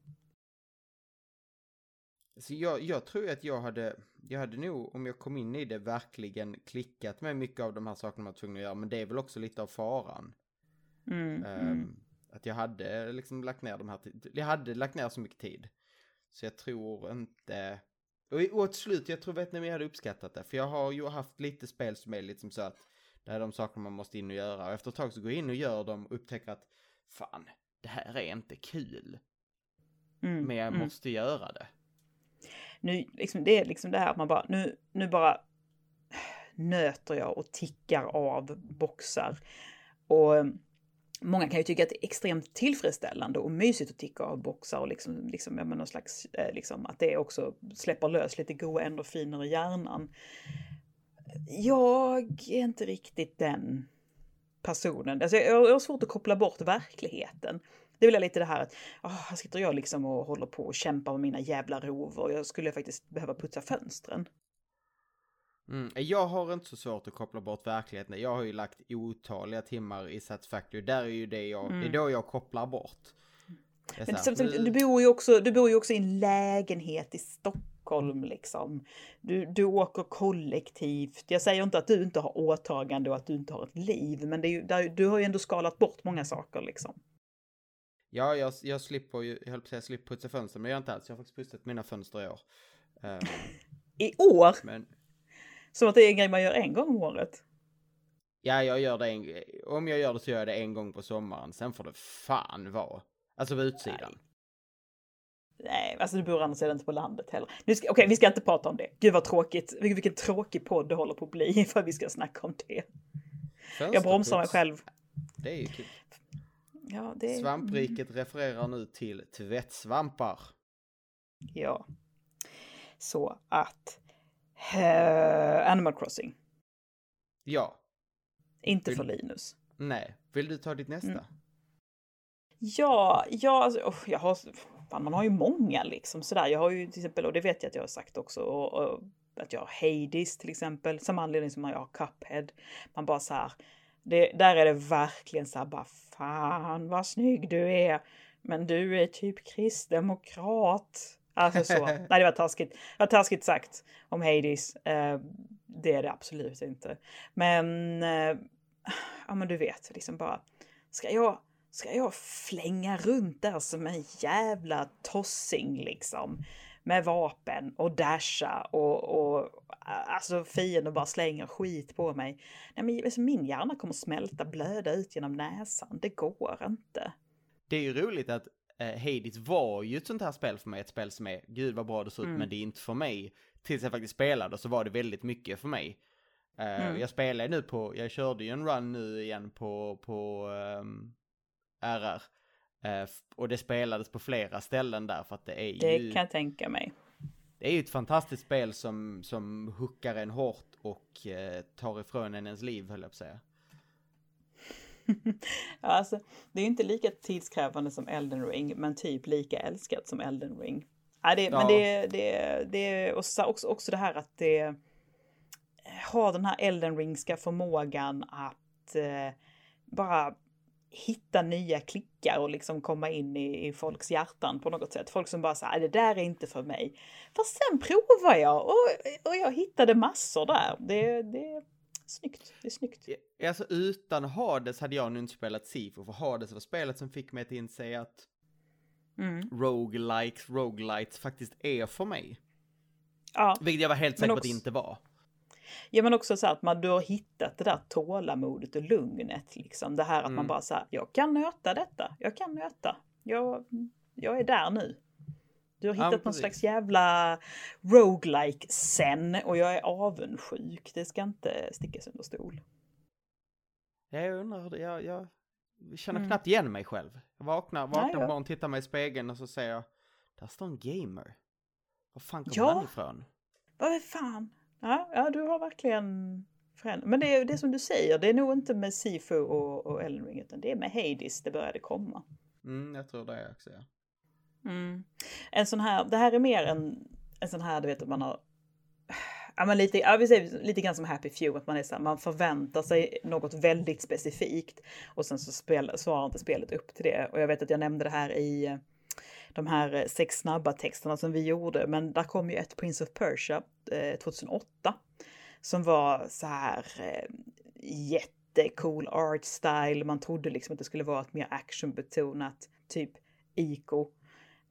Så jag, jag tror att jag hade, jag hade nog, om jag kom in i det, verkligen klickat med mycket av de här sakerna man var tvungen att göra. Men det är väl också lite av faran. Mm, Ehm, mm. Att jag hade liksom lagt ner de här, jag hade lagt ner så mycket tid. Så jag tror inte, och, och till slut, jag tror vet ni om jag hade uppskattat det. För jag har ju haft lite spel som är liksom så att det är de saker man måste in och göra. Och efter ett tag så går jag in och gör dem och upptäcker att fan, det här är inte kul. Mm, Men jag mm. måste göra det. Nu, liksom, det är liksom det här att man bara, nu, nu bara nöter jag och tickar av boxar. Och ehm, många kan ju tycka att det är extremt tillfredsställande och mysigt att ticka av boxar och liksom, liksom ja, men någon slags, eh, liksom att det också släpper lös lite goa endorfiner i hjärnan. Jag är inte riktigt den personen. Alltså jag, jag har svårt att koppla bort verkligheten. Det väl lite det här att oh, här sitter jag liksom och håller på och kämpar med mina jävla rovor. Jag skulle faktiskt behöva putsa fönstren. Mm. Jag har inte så svårt att koppla bort verkligheten. Jag har ju lagt otaliga timmar i Satisfactory. Där är ju det jag, det är då jag kopplar bort. Men här, nu- du bor ju också, du bor ju också i en lägenhet i Stockholm liksom. Du, du åker kollektivt. Jag säger inte att du inte har åtagande och att du inte har ett liv, men det är ju, där, du har ju ändå skalat bort många saker liksom. Ja, jag, jag slipper ju, jag höll på att säga slipper putsa fönster, men jag gör inte alls. Jag har faktiskt putsat mina fönster i år. Ehm, (laughs) I år! men Som att det är en grej man gör en gång om året. ja, jag gör det en, om jag gör det så gör jag det en gång på sommaren. Sen får det fan vara. Alltså på utsidan. Nej, alltså du bor andra sidan inte på landet heller. Okej, vi ska inte prata om det. Gud vad tråkigt. Vilken, vilken tråkig podd det håller på att bli (laughs) för att vi ska snacka om det. Jag bromsar mig själv. Det är ju kul. Ja, det... Svampriket refererar nu till tvättsvampar. Ja. Så att... eh, Animal Crossing. Ja, Inte Vill- för Linus. nej. Vill du ta ditt nästa? Mm. Ja, ja, alltså, oh, jag har... Fan, man har ju många liksom sådär. Jag har ju till exempel, och det vet jag att jag har sagt också, och, och, att jag har Hades till exempel. Samma anledning som jag har Cuphead. Man bara så här. Det, där är det verkligen så här bara fan vad snygg du är. Men du är typ kristdemokrat. Alltså så. (laughs) Nej, det var taskigt. Det var taskigt sagt om Hades. Eh, det är det absolut inte. Men, eh, ja men du vet, liksom bara. Ska jag, ska jag flänga runt där som en jävla tossing liksom. Med vapen och dasha och, och alltså fienden bara slänger skit på mig. Nej, men alltså, min hjärna kommer smälta, blöda ut genom näsan. Det går inte. Det är ju roligt att eh, Hades var ju ett sånt här spel för mig, ett spel som är, gud vad bra det ser ut, Mm. men det är inte för mig. Tills jag faktiskt spelade så var det väldigt mycket för mig. Eh, Mm. Jag spelar nu på, jag körde ju en run nu igen på, på ehm, RR. Eh, och det spelades på flera ställen där för att det är Det ju, kan jag tänka mig. det är ju ett fantastiskt spel som, som hookar en hårt och eh, tar ifrån en ens liv höll jag på att säga. (laughs) Ja, Alltså, det är inte lika tidskrävande som Elden Ring, men typ lika älskat som Elden Ring. Ja, det, Men Ja. det, det, det och så, också, också det här att det har den här Elden Ringska förmågan att eh, bara hitta nya klickar och liksom komma in i, i folks hjärtan på något sätt. Folk som bara säger det där är inte för mig. Fast sen provar jag och, och jag hittade massor där. Det, det är snyggt. Det är snyggt. Alltså utan Hades hade jag nu inte spelat Sifo, för Hades var spelet som fick mig att inse att Mm. roguelikes, roguelites faktiskt är för mig. Ja. Vilket jag var helt säker på att det inte var. Ja men också så här att man, du har hittat det där tålamodet och lugnet. Liksom. Det här att man Mm. bara säger jag kan nöta detta, jag kan nöta. Jag, jag är där nu. Du har Ja, hittat men någon slags jävla roguelike sen och jag är avundsjuk. Det ska inte stickas under stol. Jag undrar, jag, jag känner Mm. knappt igen mig själv. Jag vaknar, vaknar Nej, ja. morgonen, tittar mig i spegeln och så säger jag, där står en gamer. Var fan kommer Ja. han ifrån? Vad fan? Ja, ja, du har verkligen förändrat. Men det är det som du säger, det är nog inte med Sifu och, och Elden Ring utan det är med Hades det började komma. Mm, jag tror det också, ja. Mm. En sån här, det här är mer en, en sån här, du vet att man har Ja, men lite, ja, vi säger, lite grann som Happy Few, att man, är så här, man förväntar sig något väldigt specifikt och sen så spel, svarar inte spelet upp till det. Och jag vet att jag nämnde det här i de här eh, sex snabba texterna som vi gjorde, men där kom ju ett Prince of Persia eh, 2008 som var så här eh, jättecool art style. Man trodde liksom att det skulle vara ett mer actionbetonat, typ Ico.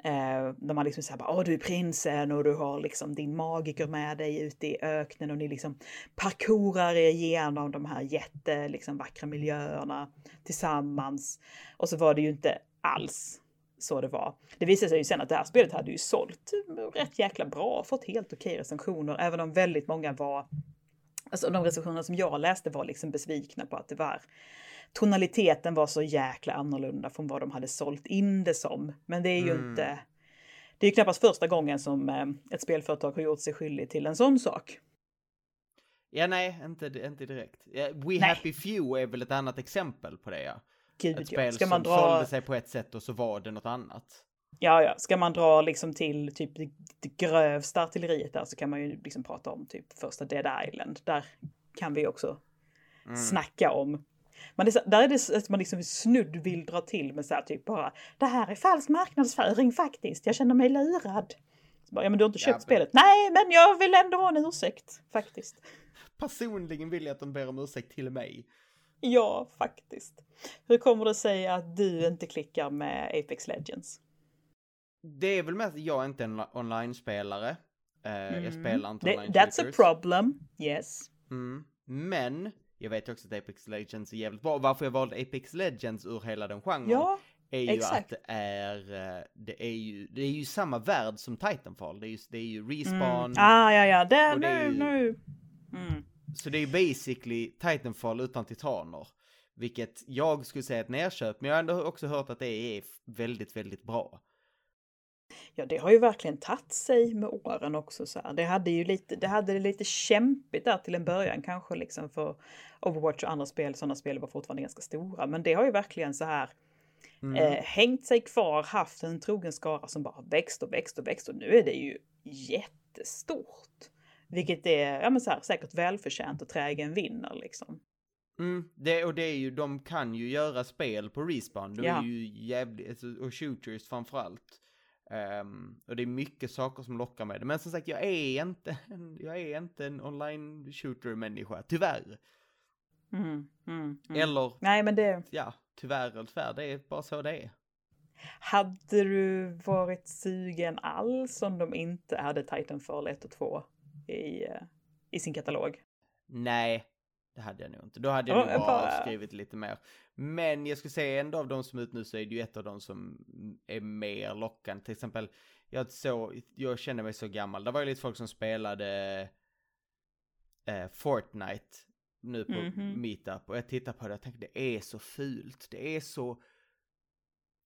Eh, där man liksom säger bara, åh du är prinsen och du har liksom din magiker med dig ute i öknen och ni liksom parkourar er igenom de här jätte liksom vackra miljöerna tillsammans. Och så var det ju inte alls så det var. Det visade sig ju sen att det här spelet hade ju sålt rätt jäkla bra, fått helt okej recensioner, även om väldigt många var Alltså de recensioner som jag läste var liksom besvikna på att det var tonaliteten var så jäkla annorlunda från vad de hade sålt in det som. Men det är ju Mm. inte. Det är ju knappast första gången som eh, ett spelföretag har gjort sig skyldig till en sån sak. Ja, nej, inte, inte direkt. We Nej. Happy Few är väl ett annat exempel på det, ja. Gud, Ett ja. spel Ska man som dra, sålde sig på ett sätt och så var det något annat. ja, ja, ska man dra liksom till typ det, grövsta artilleriet där så kan man ju liksom prata om typ första Dead Island. Där kan vi också Mm. snacka om. Men det, där är det att man liksom snudd vill dra till med så här typ bara det här är falsk marknadsföring faktiskt. Jag känner mig lurad. Bara, ja men du har inte Ja, köpt men- spelet. Nej men jag vill ändå ha en ursäkt faktiskt. Personligen vill jag att de ber om ursäkt till mig. (laughs) Ja faktiskt. Hur kommer det sig att du inte klickar med Apex Legends? Det är väl mest, jag är inte en online-spelare. Eh, Jag Mm. spelar inte online That's a problem. Yes. Mm. Men, jag vet också att Apex Legends är jävligt bra. Varför jag valde Apex Legends ur hela den genren Ja, är ju exakt. att det är, eh, det är ju, det är ju samma värld som Titanfall. Det är ju, det är ju respawn. Mm. Ah, ja, ja, det, det är nu, ju- nu. Mm. Så det är basically Titanfall utan titaner. Vilket jag skulle säga är ett nerköp, men jag har ändå också hört att det är väldigt, väldigt bra. Ja, det har ju verkligen tagit sig med åren också. Så här. Det hade ju lite, det hade lite kämpigt där till en början kanske liksom för Overwatch och andra spel. Sådana spel var fortfarande ganska stora, men det har ju verkligen så här Mm. eh, hängt sig kvar, haft en trogen skara som bara växt och växt och växt och nu är det ju jättestort. Vilket är ja, men så här, säkert välförtjänt och trägen vinner liksom. Mm, det, och det är ju, de kan ju göra spel på respawn. De Ja. är ju jävligt, alltså, och shooters framförallt. Um, och det är mycket saker som lockar med det. Men som sagt, jag är inte en, jag är inte en online shooter människa, tyvärr. Mm, mm, mm. Eller, Nej, men det... ja, tyvärr eller tyvärr, det är bara så det är. Hade du varit sugen alls om de inte hade Titanfall 1 och 2 i, eh, i sin katalog? Nej, det hade jag nog inte. Då hade jag Ja, nog bara avskrivit lite mer. Men jag skulle säga ändå av de som är ute nu så är det ju ett av de som är mer lockande. Till exempel, jag, så, jag känner mig så gammal. Det var ju lite folk som spelade eh, Fortnite nu på Mhm. Meetup och jag tittar på det och tänkte det är så fult. Det är så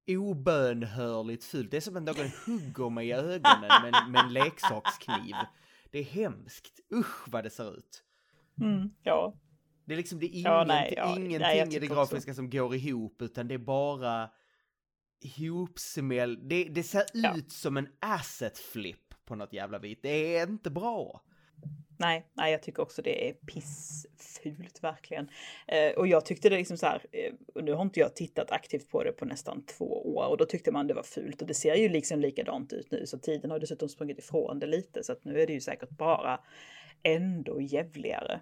obönhörligt fult. Det är som att någon hugger mig i ögonen med, med en leksakskniv. Det är hemskt. Usch vad det ser ut. Mm, ja. Det är liksom det är Ja, inget, nej, ja, ingenting nej, i det grafiska som går ihop utan det är bara ihopsmäll. Det, det ser Ja. ut som en asset flip på något jävla vis. Det är inte bra. Nej, nej, jag tycker också det är pissfult verkligen. Eh, och jag tyckte det liksom så här, eh, och nu har inte jag tittat aktivt på det på nästan två år och då tyckte man det var fult och det ser ju liksom likadant ut nu så tiden har dessutom sprungit ifrån det lite så att nu är det ju säkert bara ändå jävligare.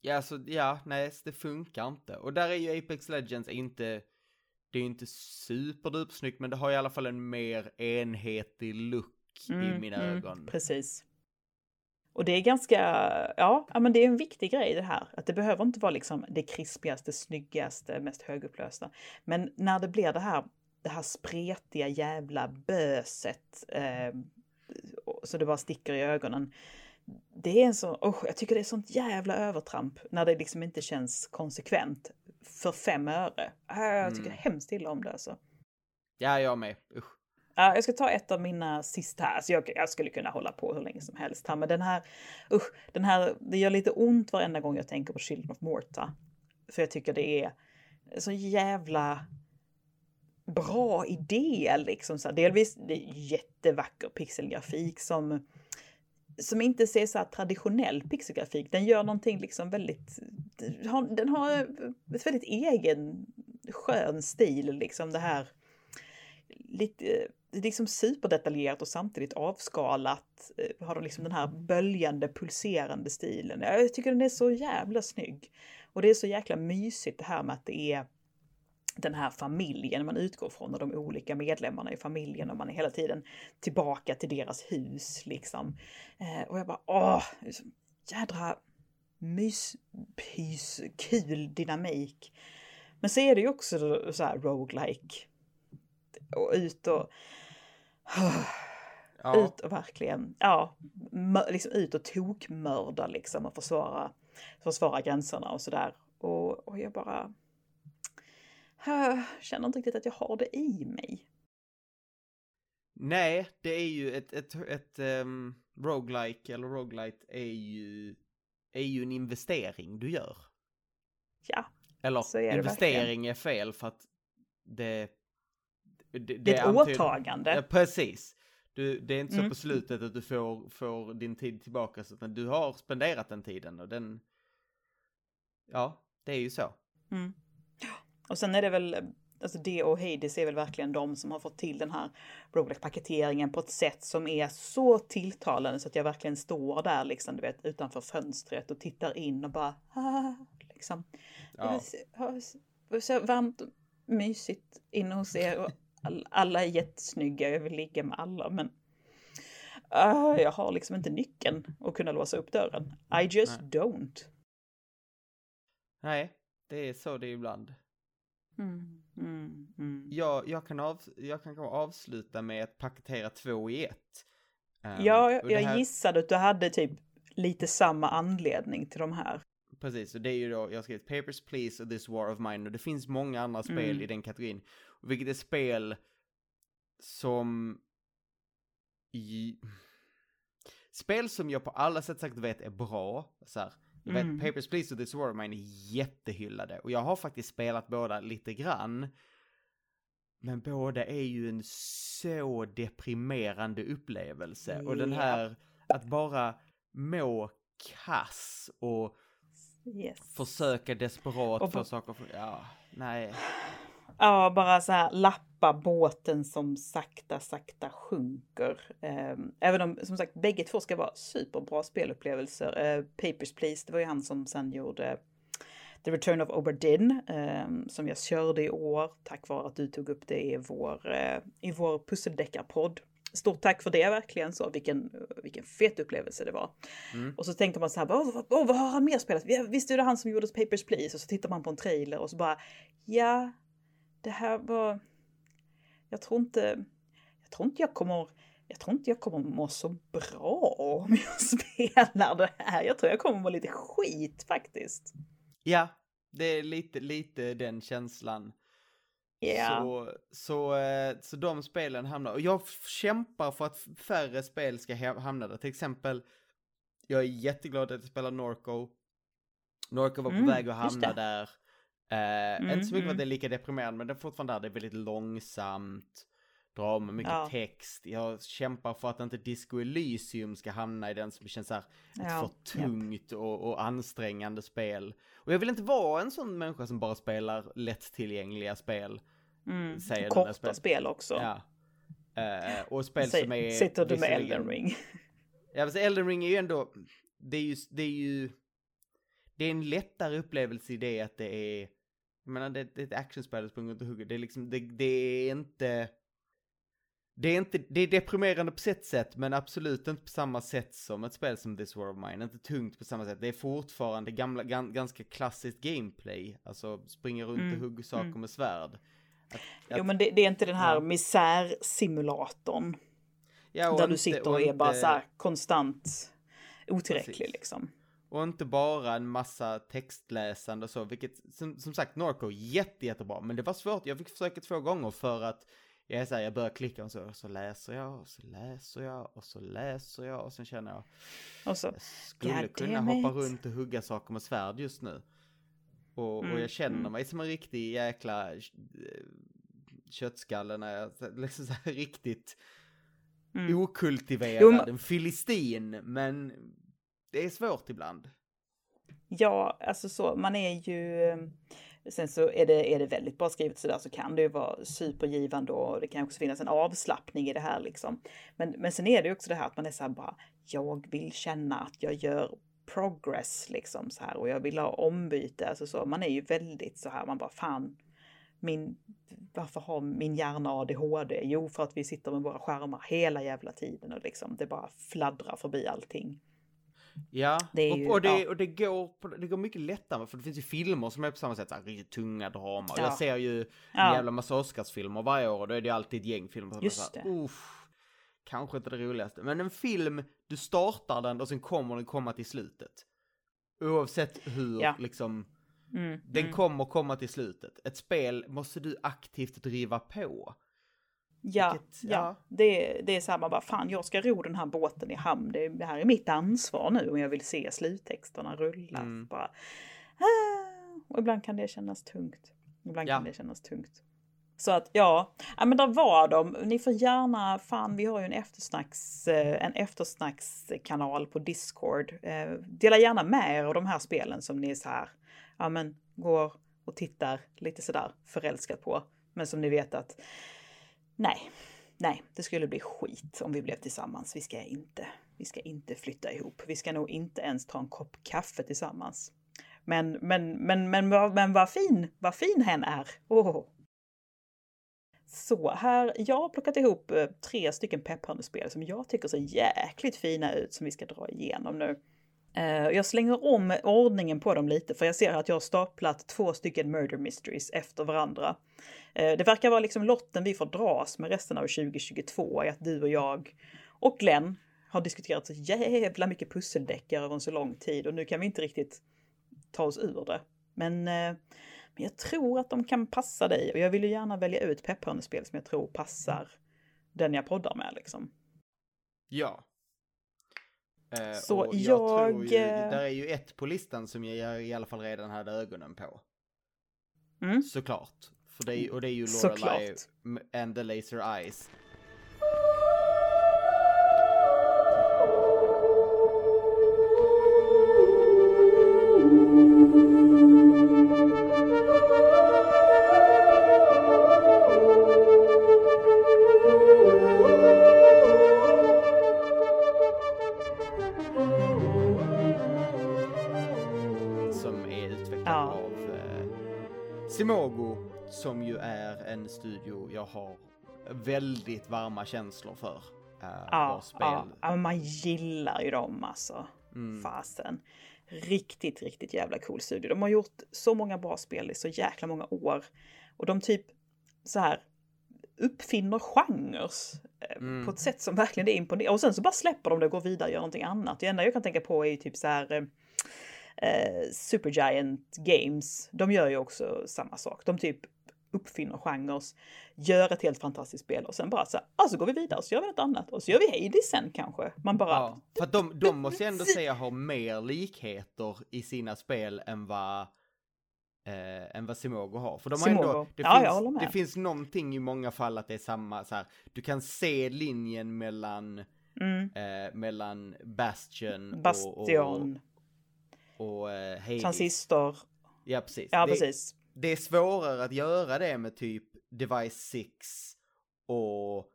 Ja, alltså, ja, nej, det funkar inte. Och där är ju Apex Legends inte, det är ju inte superduper snyggt, men det har i alla fall en mer enhetlig look i Mm, mina mm, ögon. Precis. Och det är ganska, ja, men det är en viktig grej det här. Att det behöver inte vara liksom det krispigaste, snyggaste, mest högupplösta. Men när det blir det här, det här spretiga jävla böset, eh, så det bara sticker i ögonen. Det är en så, oh, jag tycker det är sånt jävla övertramp när det liksom inte känns konsekvent. För fem öre. Ah, Jag tycker Mm. hemskt illa om det alltså. Ja, jag med. Usch. Uh, jag ska ta ett av mina sista här. så jag, jag skulle kunna hålla på hur länge som helst här. Men den här, usch, den här, det gör lite ont varenda gång jag tänker på Children of Morta. För jag tycker det är så jävla bra idé liksom. Så här, delvis det är jättevacker pixelgrafik som som inte ser så här traditionell pixelgrafik. Den gör någonting liksom väldigt, den har, den har ett väldigt egen skön stil liksom det här lite, är liksom superdetaljerat och samtidigt avskalat. eh, Har de liksom den här böljande, pulserande stilen. Jag tycker den är så jävla snygg. Och det är så jäkla mysigt det här med att det är den här familjen man utgår från och de olika medlemmarna i familjen och man är hela tiden tillbaka till deras hus liksom. Eh, och jag bara åh, jädra myspys, kul dynamik. Men så är det ju också så här roguelike. Och ut och (sighs) Ja. ut och verkligen, ja, liksom ut och tokmörda liksom och försvara, försvara gränserna och sådär. Och, och jag bara äh, (sighs) känner inte riktigt att jag har det i mig. Nej, det är ju ett, ett, ett um, roguelike eller roguelite är ju, är ju en investering du gör. Ja, Eller investering är fel för att det... Det, det är ett antyder- åtagande. Ja, precis. Du, det är inte så Mm. på slutet att du får, får din tid tillbaka, så utan du har spenderat den tiden och den... Ja, det är ju så. Mm. Och sen är det väl, alltså det och Hades är väl verkligen de som har fått till den här roguelike-paketeringen på ett sätt som är så tilltalande så att jag verkligen står där liksom, du vet, utanför fönstret och tittar in och bara, ah, liksom. Ja. Det är så varmt och mysigt inne hos er och alla är jättesnygga, jag vill ligga med alla men ah, jag har liksom inte nyckeln att kunna låsa upp dörren. I just don't. Nej, det är så det är ibland. Mm, mm, mm. Jag, jag, kan, av, jag kan avsluta med att paketera två i ett. Ehm, Ja, jag här- gissade att du hade typ lite samma anledning till de här. Precis, och det är ju då, jag har skrivit Papers, Please och This War of Mine och det finns många andra spel Mm. i den kategorin. Vilket är spel som... I... Spel som jag på alla sätt sagt vet är bra. Så här, jag vet, Mm. Papers, Please och This War of Mine är jättehyllade. Och jag har faktiskt spelat båda lite grann. Men båda är ju en så deprimerande upplevelse. Och den här, att bara må kass och Yes. försöka desperat Och få på- saker för, ja, nej. Ja, bara så här lappa båten som sakta, sakta sjunker. Eh, Även om som sagt bägge två ska vara superbra spelupplevelser. Eh, Papers, Please, det var ju han som sen gjorde The Return of Oberdin eh, som jag körde i år tack vare att du tog upp det i vår, eh, i vår pusseldeckarpodd. Stort tack för det verkligen så, vilken, vilken fet upplevelse det var. Mm. Och så tänker man så här, åh, vad, åh, vad har han mer spelat? Vi- Visst är det han som gjorde Papers, Please? Och så tittar man på en trailer och så bara, ja, det här var... Jag tror inte... Jag tror inte jag kommer... Jag tror inte jag kommer må så bra om jag (laughs) spelar det här. Jag tror jag kommer må lite skit faktiskt. Ja, det är lite, lite den känslan. Ja. Så, så, eh, så de spelen hamnar, och jag kämpar för att färre spel ska hamna där. Till exempel, jag är jätteglad att jag spelar Norco. Norco var på Mm, väg att hamna där. Eh, Mm, inte så mycket för mm. att det är lika deprimerande, men det är fortfarande där, det är väldigt långsamt. Drama, mycket Ja. text. Jag kämpar för att inte Disco Elysium ska hamna i den som känns så här, ett Ja, för tungt och, och ansträngande spel. Och jag vill inte vara en sån människa som bara spelar lättillgängliga spel. Mm. säger Korta spel- spel också. Ja. Eh, och spel Säg- som är... Sitter du med Elden Ring? (laughs) Ja, så Elden Ring är ju ändå... Det är ju... Det är ju... Det är en lättare upplevelse i det att det är... Jag menar, det, det är ett actionspel som springer runt och hugger. Det är liksom... Det, det är inte... Det är inte... Det är deprimerande på sitt sätt, men absolut inte på samma sätt som ett spel som This War of Mine. Inte tungt på samma sätt. Det är fortfarande gamla, gan, ganska klassiskt gameplay. Alltså, springa runt Mm, och hugga saker mm. med svärd. Att, Jo men det, det är inte den här Ja. misärsimulatorn. ja, och där du inte- sitter och är bara inte- så här konstant otillräcklig Precis. liksom. Och inte bara en massa textläsande och så, vilket som, som sagt Norco jätte, jättebra, men det var svårt. Jag fick försöka två gånger för att jag är så här, jag börjar klicka och så, och så läser jag och så läser jag och så läser jag och sen känner jag, Och så, jag skulle kunna hoppa runt och hugga saker med svärd just nu. Och, och Mm, jag känner mm. mig som en riktig jäkla eh, köttskalle när jag liksom så här riktigt mm. okultiverad, en filistin, men det är svårt ibland. Ja, alltså så, man är ju... Eh, sen så är det, är det väldigt bra skrivet sådär så kan det ju vara supergivande och det kan också finnas en avslappning i det här liksom. Men, men sen är det ju också det här att man är så här bara, jag vill känna att jag gör progress liksom så här och jag vill ha ombyte. Alltså så, man är ju väldigt så här, man bara fan, min, varför har min hjärna ADHD? Jo, för att vi sitter med våra skärmar hela jävla tiden och liksom det bara fladdrar förbi allting. Ja, är och, ju- och, det, ja. och det, går, på- det går mycket lättare för det finns ju filmer som är på samma sätt, så här, riktigt tunga drama. Ja. Jag ser ju en Ja. jävla massa Oscarsfilmer varje år och då är det ju alltid ett gäng filmer. som är Just så här. Uff, kanske inte det roligaste. Men en film, du startar den och sen kommer den komma till slutet. Oavsett hur, Ja. liksom, Mm, den mm. kommer komma till slutet. Ett spel måste du aktivt driva på. Ja, Vilket- ja. ja. Det, det är så här, man bara fan jag ska ro den här båten i hamn. Det, det här är mitt ansvar nu om jag vill se sluttexterna rulla. Mm. Bara, ah. Och ibland kan det kännas tungt. Ibland Ja. kan det kännas tungt. Så att ja, ja men där var de. Ni får gärna, fan vi har ju en eftersnacks, eh, en eftersnackskanal på Discord. Eh, Dela gärna med er av de här spelen som ni är så här, ja men går och tittar lite sådär förälskat på. Men som ni vet att nej, nej, det skulle bli skit om vi blev tillsammans. Vi ska inte, vi ska inte flytta ihop. Vi ska nog inte ens ta en kopp kaffe tillsammans. Men, men, men, men, vad- men vad fin, vad fin hen är. Oh. Så här, jag har plockat ihop eh, tre stycken pepphörnespel som jag tycker ser jäkligt fina ut som vi ska dra igenom nu. Eh, jag slänger om ordningen på dem lite för jag ser att jag har staplat två stycken murder mysteries efter varandra. Eh, det verkar vara liksom lotten vi får dras med resten av 2022 är att du och jag och Glenn har diskuterat så jävla mycket pusseldeckare över en så lång tid och nu kan vi inte riktigt ta oss ur det. Men, eh, men jag tror att de kan passa dig och jag vill ju gärna välja ut pepphörnespel som jag tror passar den jag poddar med liksom. Ja. Eh, Så och jag, tror ju, eh, där är ju ett på listan som jag i alla fall redan hade ögonen på. Mm. Såklart. För det är, och det är ju. Lorelei and the Laser Eyes. Har väldigt varma känslor för. Eh, Ja, ja. ja, man gillar ju dem alltså. Mm. Fasen. Riktigt, riktigt jävla cool studio. De har gjort så många bra spel i så jäkla många år. Och de typ så här uppfinner genrer eh, Mm. på ett sätt som verkligen är imponerande. Och sen så bara släpper de det och går vidare och gör någonting annat. Det enda jag kan tänka på är ju typ så här eh, eh, Supergiant Games. De gör ju också samma sak. De typ uppfinner genrer, gör ett helt fantastiskt spel och sen bara så här, ah, så går vi vidare och så gör vi något annat och så gör vi Hades sen kanske. Man bara, Ja, för att de, de måste ändå säga har mer likheter i sina spel än vad eh, än vad Simogo har. För de har ändå, det, Ja, finns, det finns någonting i många fall att det är samma så här. Du kan se linjen mellan, mm, eh, mellan Bastion, och- Bastion, och, och eh, Hades. Transistor. Ja, precis. Ja, precis. Det är svårare att göra det med typ Device 6 och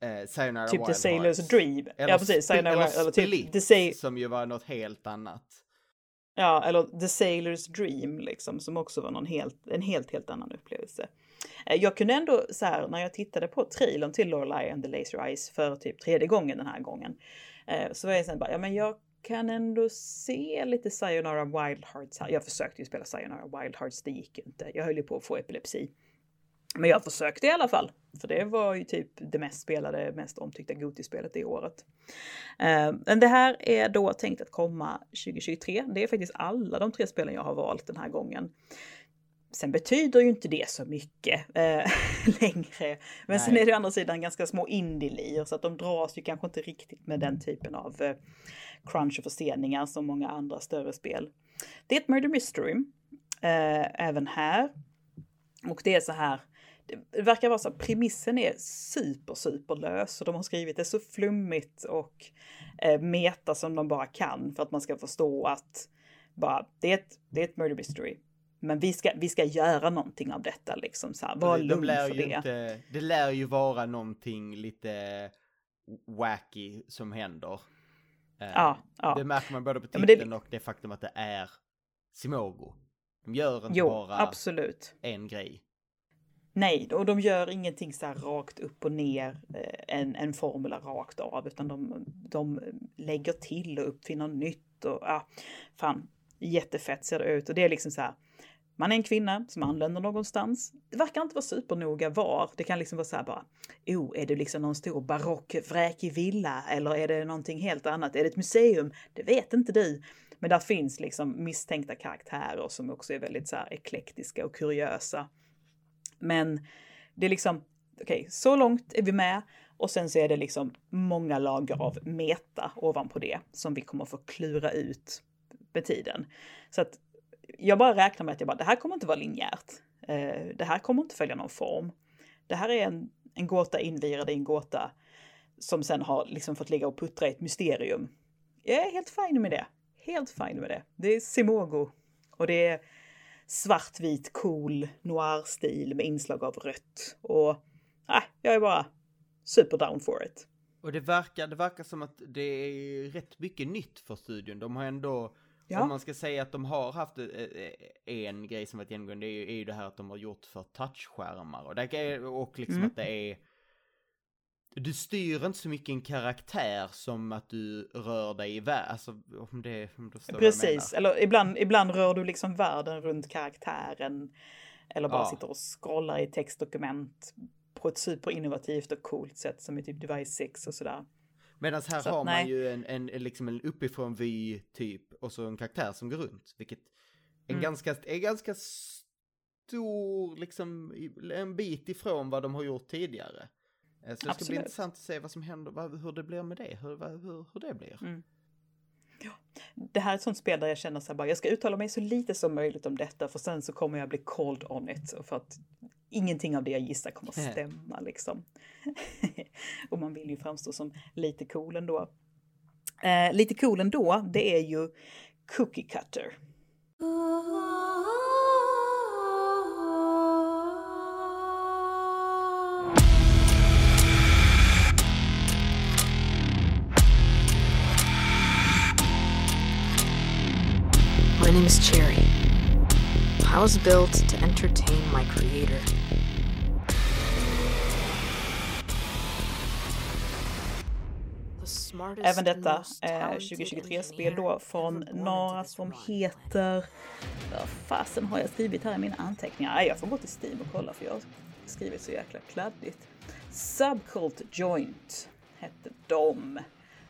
eh, Sayonara Typ The Wild Sailor's Hearts. Dream. Eller ja, precis. Sayonara, eller eller typ The Sa- som ju var något helt annat. Ja, eller The Sailor's Dream liksom, som också var någon helt, en helt, helt annan upplevelse. Eh, Jag kunde ändå så här, när jag tittade på trailern till Lorelei and the Laser Eyes för typ tredje gången den här gången, eh, så var jag sen bara, ja men jag kan ändå se lite Sayonara Wild Hearts här. Jag försökte ju spela Sayonara Wild Hearts, det gick ju inte. Jag höll ju på att få epilepsi. Men jag försökte i alla fall, för det var ju typ det mest spelade, mest omtyckta Goti-spelet det året. Eh, men det här är då tänkt att komma 2023. Det är faktiskt alla de tre spelen jag har valt den här gången. Sen betyder ju inte det så mycket eh, (laughs) längre. Men sen Nej. är det å andra sidan ganska små indie så att de dras ju kanske inte riktigt med den typen av eh, crunch och förseningar som många andra större spel. Det är ett murder mystery eh, även här. Och det är så här, det verkar vara så att premissen är super, super lös och de har skrivit det så flummigt och eh, meta som de bara kan för att man ska förstå att bara, det, är ett, det är ett murder mystery. Men vi ska, vi ska göra någonting av detta liksom. Så här, var de, lugn lär för ju det. inte, det lär ju vara någonting lite wacky som händer. Eh, Ja, ja. Det märker man både på Ja, men det- titeln och det faktum att det är Simogo. De gör inte Jo, bara absolut. en grej. Nej, och de gör ingenting så här rakt upp och ner, eh, en, en formula rakt av, utan de, de lägger till och uppfinner nytt och ja, fan, jättefett ser det ut. Och det är liksom så här, man är en kvinna som anländer någonstans. Det verkar inte vara supernoga var. Det kan liksom vara så här bara, oh, är det liksom någon stor barock vräkig villa eller är det någonting helt annat? Är det ett museum? Det vet inte du. Men där finns liksom misstänkta karaktärer som också är väldigt så här eklektiska och kuriösa. Men det är liksom, okej, så långt är vi med och sen så är det liksom många lager av meta ovanpå det som vi kommer få klura ut med tiden. Så att jag bara räknar med att jag bara, det här kommer inte vara linjärt. Eh, det här kommer inte följa någon form. Det här är en, en gåta invirad i en gåta som sen har liksom fått ligga och puttra i ett mysterium. Jag är helt fine med det. Helt fine med det. Det är Simogo och det är svartvit cool noir-stil med inslag av rött. Och nej, jag är bara super down for it. Och det verkar, det verkar som att det är rätt mycket nytt för studion. De har ändå, Ja. om man ska säga att de har haft eh, eh, en grej som varit genomgående, det är ju, är ju det här att de har gjort för touchskärmar. Och, det är, och liksom Mm. att det är, du styr inte så mycket en karaktär som att du rör dig i världen. Alltså om det, om du Precis, eller ibland, ibland rör du liksom världen runt karaktären. Eller bara Ja. sitter och scrollar i textdokument på ett superinnovativt och coolt sätt som i typ Device 6 och sådär. Medan här Så har nej. man ju en, en, liksom en uppifrån vy typ och så en karaktär som går runt. Vilket är Mm. ganska, är ganska stor, liksom en bit ifrån vad de har gjort tidigare. Eh, Så det ska bli Absolut. intressant att se vad som händer, vad, hur det blir med det, hur, hur, hur det blir. Mm. Det här är ett sånt spel där jag känner så här bara, jag ska uttala mig så lite som möjligt om detta för sen så kommer jag bli called on it. och För att ingenting av det jag gissar kommer att stämma liksom. (laughs) och man vill ju framstå som lite cool ändå. Eh, lite cool ändå, det är ju Cookie Cutter. When Cherry. I was built to entertain my creator. Även detta most eh, talented 2023-spel då från this som heter... Vad fasen har jag skrivit här i mina anteckningar? Jag får gå till Steam och kolla för jag har skrivit så jäkla kladdigt. Subcult Joint hette de.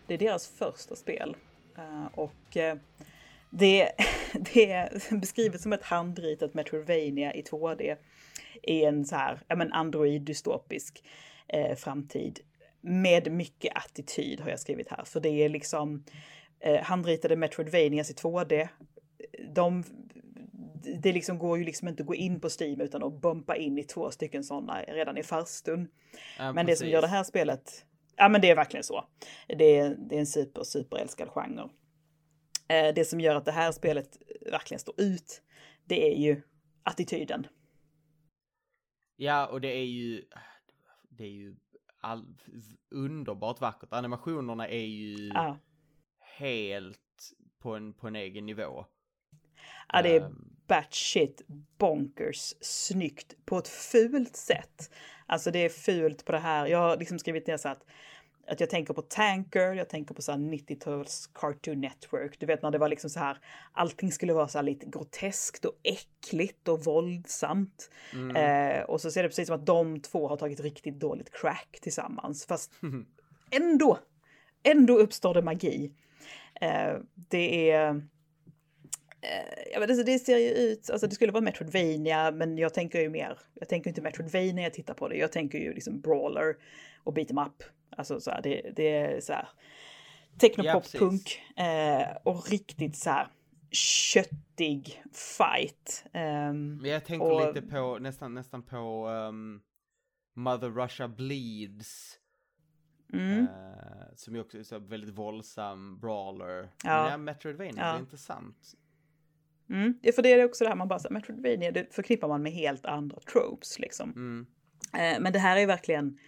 Det är deras första spel. Eh, och eh, det, (laughs) det är beskrivet som ett handritat Metroidvania i 2D i en så här, ja men android-dystopisk eh, framtid. Med mycket attityd har jag skrivit här, för det är liksom eh, handritade Metroidvanias i 2D. De, det liksom går ju liksom inte att gå in på Steam utan att bumpa in i två stycken sådana redan i farstun. Ja, Men det som gör det här spelet, ja men det är verkligen så. Det är, det är en super, super älskad genre. Eh, det som gör att det här spelet verkligen står ut, det är ju attityden. Ja, och det är ju... Det är ju all, underbart vackert. Animationerna är ju Ja, helt på en, på en egen nivå. ja det är Ehm, batshit bonkers snyggt på ett fult sätt. Alltså det är fult på det här. Jag har liksom skrivit ner så att att jag tänker på Tanker, jag tänker på så här 90-tals Cartoon Network. Du vet när det var liksom så här, allting skulle vara så här lite groteskt och äckligt och våldsamt. mm. Eh, och så ser det precis som att de två har tagit riktigt dåligt crack tillsammans. Fast (laughs) ändå, ändå uppstår det magi. Eh, det är... Eh, vet, inte, det ser ju ut, alltså det skulle vara Metroidvania, men jag tänker ju mer, jag tänker inte Metroidvania när jag tittar på det, jag tänker ju liksom brawler och beat em up. Alltså så här, det, det är så här Ja, technopop-punk eh, och riktigt så här köttig fight. Men jag tänker och- lite på, nästan, nästan på ehm, Mother Russia Bleeds. mm. eh, som ju också är så väldigt våldsam brawler. Ja. Men ja, Metroidvania, Ja. det är intressant. Mm. För det är också det här man bara säger, Metroidvania det förknippar man med helt andra tropes liksom. Mm. Eh, men det här är verkligen,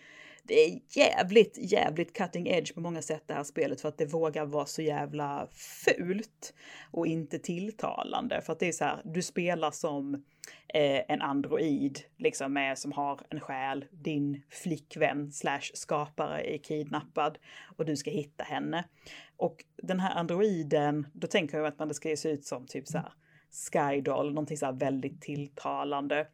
det är jävligt, jävligt cutting edge på många sätt det här spelet för att det vågar vara så jävla fult och inte tilltalande. För att det är så här, du spelar som eh, en android liksom med, som har en själ, din flickvän slash skapare är kidnappad och du ska hitta henne. Och den här androiden, då tänker jag att man det ska se ut som typ så här Skydoll, någonting så här väldigt tilltalande.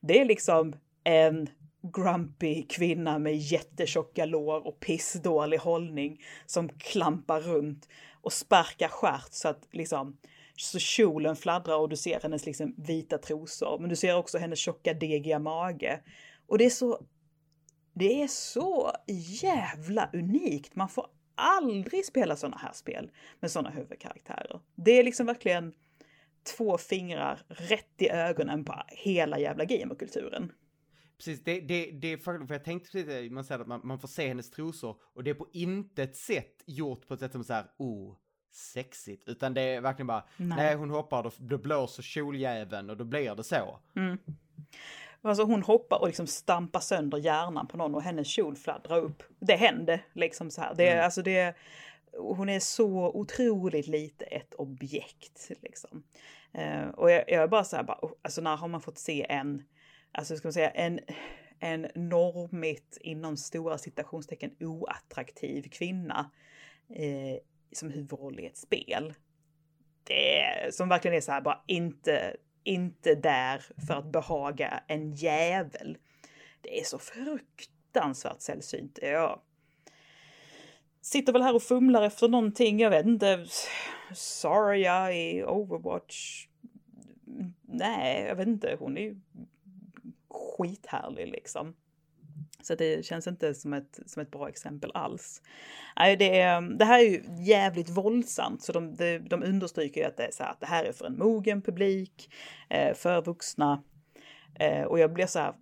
Det är liksom en grumpy kvinna med jättetjocka lår och pissdålig hållning som klampar runt och sparkar stjärt så att liksom så kjolen fladdrar och du ser hennes liksom vita trosor. Men du ser också hennes tjocka degiga mage. Och det är så det är så jävla unikt. Man får aldrig spela sådana här spel med sådana huvudkaraktärer. Det är liksom verkligen två fingrar rätt i ögonen på hela jävla gamerkulturen. Precis, det, det, det är faktiskt, för jag tänkte precis man säger att man, man får se hennes trosor och det är på intet sätt gjort på ett sätt som så här, oh, sexigt, utan det är verkligen bara, nej, Nej. hon hoppar, då, då blåser kjoljäveln och då blir det så. Alltså hon hoppar och liksom stampar sönder hjärnan på någon och hennes kjol fladdrar upp. Det hände liksom så här. Det, är alltså det, hon är så otroligt lite ett objekt liksom. Eh, och jag, jag är bara så här, bara, oh, alltså när har man fått se en, alltså ska man säga en, en normigt inom stora citationstecken oattraktiv kvinna eh, som huvudroll i ett spel. Det är, som verkligen är så här bara inte, inte där för att behaga en jävel. Det är så fruktansvärt sällsynt. Jag sitter väl här och fumlar efter någonting, jag vet inte. Saria i Overwatch. Nej, jag vet inte. Hon är ju skithärlig liksom. Så det känns inte som ett, som ett bra exempel alls. Nej, det, är, det här är ju jävligt våldsamt, så de, de, de understryker ju att det, är så här, att det här är för en mogen publik, eh, för vuxna. Eh, och jag blir så här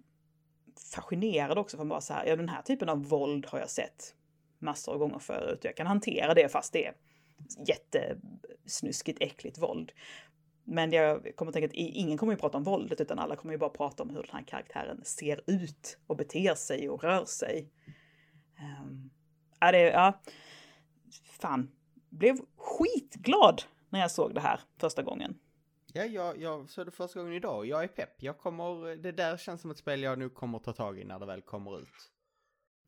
fascinerad också för bara så här, ja den här typen av våld har jag sett massor av gånger förut. Jag kan hantera det fast det är jättesnuskigt äckligt våld. Men jag kommer att tänka att ingen kommer ju prata om våldet utan alla kommer ju bara prata om hur den här karaktären ser ut och beter sig och rör sig. Um, ja, det, ja, fan, blev skitglad när jag såg det här första gången. Ja, jag, jag såg det första gången idag. Jag är pepp. Jag kommer, det där känns som ett spel jag nu kommer ta tag i när det väl kommer ut.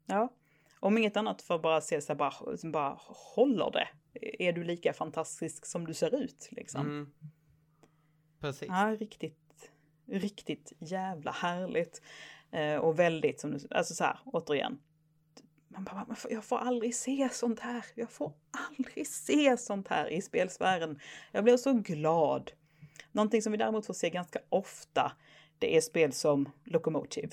Ja, om inget annat för att bara se så här, bara, bara håller det? Är du lika fantastisk som du ser ut liksom? Mm. Precis. Ja, riktigt, riktigt jävla härligt. Eh, och väldigt som du, alltså så här, återigen. Man bara, man får, jag får aldrig se sånt här. Jag får aldrig se sånt här i spelsfären. Jag blir så glad. Någonting som vi däremot får se ganska ofta, det är spel som Locomotive.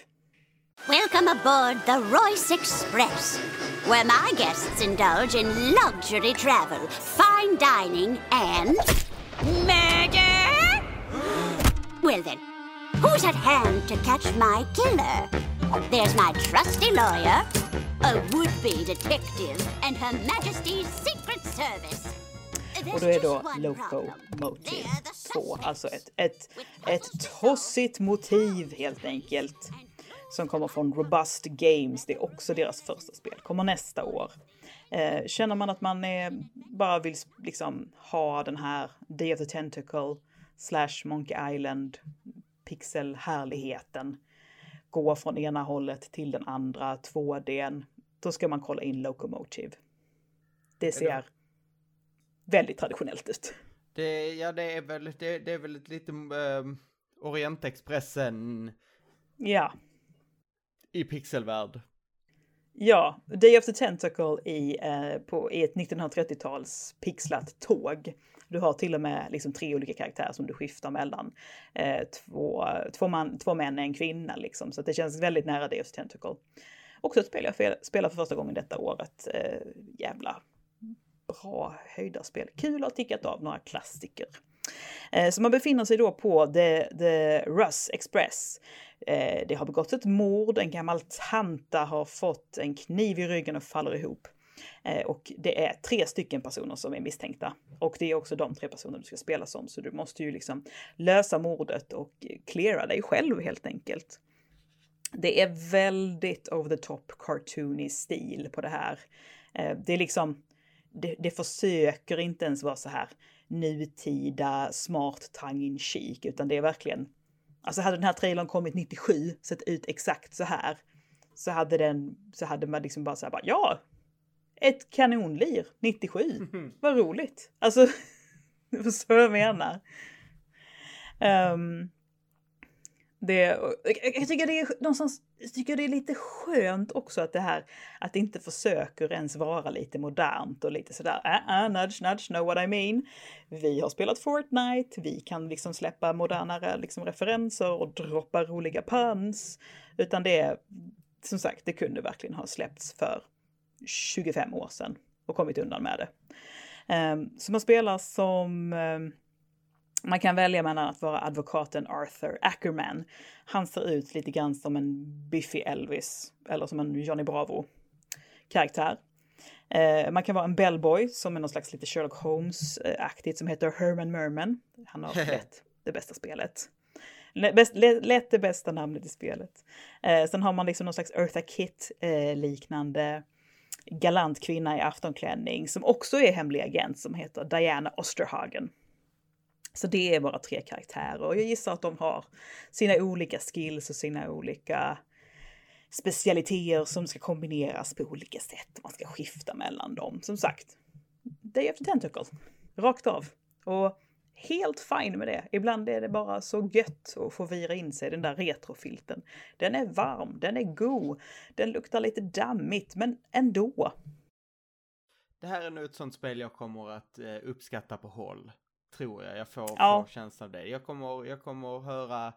Welcome aboard the Royce Express, where my guests indulge in luxury travel, fine dining, and. Well then, who's at hand to catch my killer? There's my trusty lawyer, a would be detective, and Her Majesty's Secret Service. Och då är då Locomotive 2, alltså ett, ett, ett tossigt motiv helt enkelt. Som kommer från Robust Games, det är också deras första spel, kommer nästa år. Eh, känner man att man är, bara vill liksom ha den här Day of the Tentacle slash Monkey Island pixelhärligheten. Gå från ena hållet till den andra, 2D. Då ska man kolla in Locomotive. Det ser väldigt traditionellt ut. Det, ja, det är väl, det, det är väl lite um, Orientexpressen Ja, i pixelvärld. Ja, Day of the Tentacle i, eh, på, i ett 1930-tals pixlat tåg. Du har till och med liksom tre olika karaktärer som du skiftar mellan. Eh, två, två, man, två män och en kvinna liksom, så det känns väldigt nära Deus Tentacle. Också ett spel jag fel- spelar för första gången detta året. Eh, jävla bra höjdarspel. Kul att ha tickat av några klassiker. Eh, så man befinner sig då på The, the Russ Express. Eh, det har begåtts ett mord, en gammal tanta har fått en kniv i ryggen och faller ihop. Eh, och det är tre stycken personer som är misstänkta. Och det är också de tre personer du ska spela som. Så du måste ju liksom lösa mordet och cleara dig själv helt enkelt. Det är väldigt over the top cartoony stil på det här. Eh, det är liksom, det, det försöker inte ens vara så här nutida, smart tongue in cheek, utan det är verkligen, alltså hade den här trailern kommit 97, sett ut exakt så här, så hade den, så hade man liksom bara så här, bara, ja, ett kanonlir 97, vad roligt. Alltså, (laughs) du förstår vad jag menar. Ehm, det, jag, tycker det är någonstans, jag tycker det är lite skönt också att det här, att det inte försöker ens vara lite modernt och lite sådär, äh, äh, nudge, nudge, know what I mean. Vi har spelat Fortnite, vi kan liksom släppa modernare liksom referenser och droppa roliga puns. Utan det är, som sagt, det kunde verkligen ha släppts för 25 år sedan och kommit undan med det. Um, så man spelar som ehm, man kan välja mellan att vara advokaten Arthur Ackerman. Han ser ut lite grann som en Biffy Elvis eller som en Johnny Bravo karaktär. Eh, man kan vara en bellboy som är någon slags lite Sherlock Holmes-aktigt som heter Herman Merman. Han har (laughs) lätt det bästa spelet. Lätt, bäst, lätt, lätt det bästa namnet i spelet. Eh, sen har man liksom någon slags Eartha Kitt eh, galant kvinna i aftonklänning som också är hemlig agent som heter Diana Osterhagen. Så det är våra tre karaktärer och jag gissar att de har sina olika skills och sina olika specialiteter som ska kombineras på olika sätt. Man ska skifta mellan dem. Som sagt, Day of the Tentacle. Rakt av. Och helt fine med det. Ibland är det bara så gött att få vira in sig i den där retrofilten. Den är varm, den är god, den luktar lite dammigt, men ändå. Det här är nog ett sånt spel jag kommer att eh, uppskatta på håll. Tror jag. Jag får, Ja. får känslan av det. Jag kommer, jag kommer höra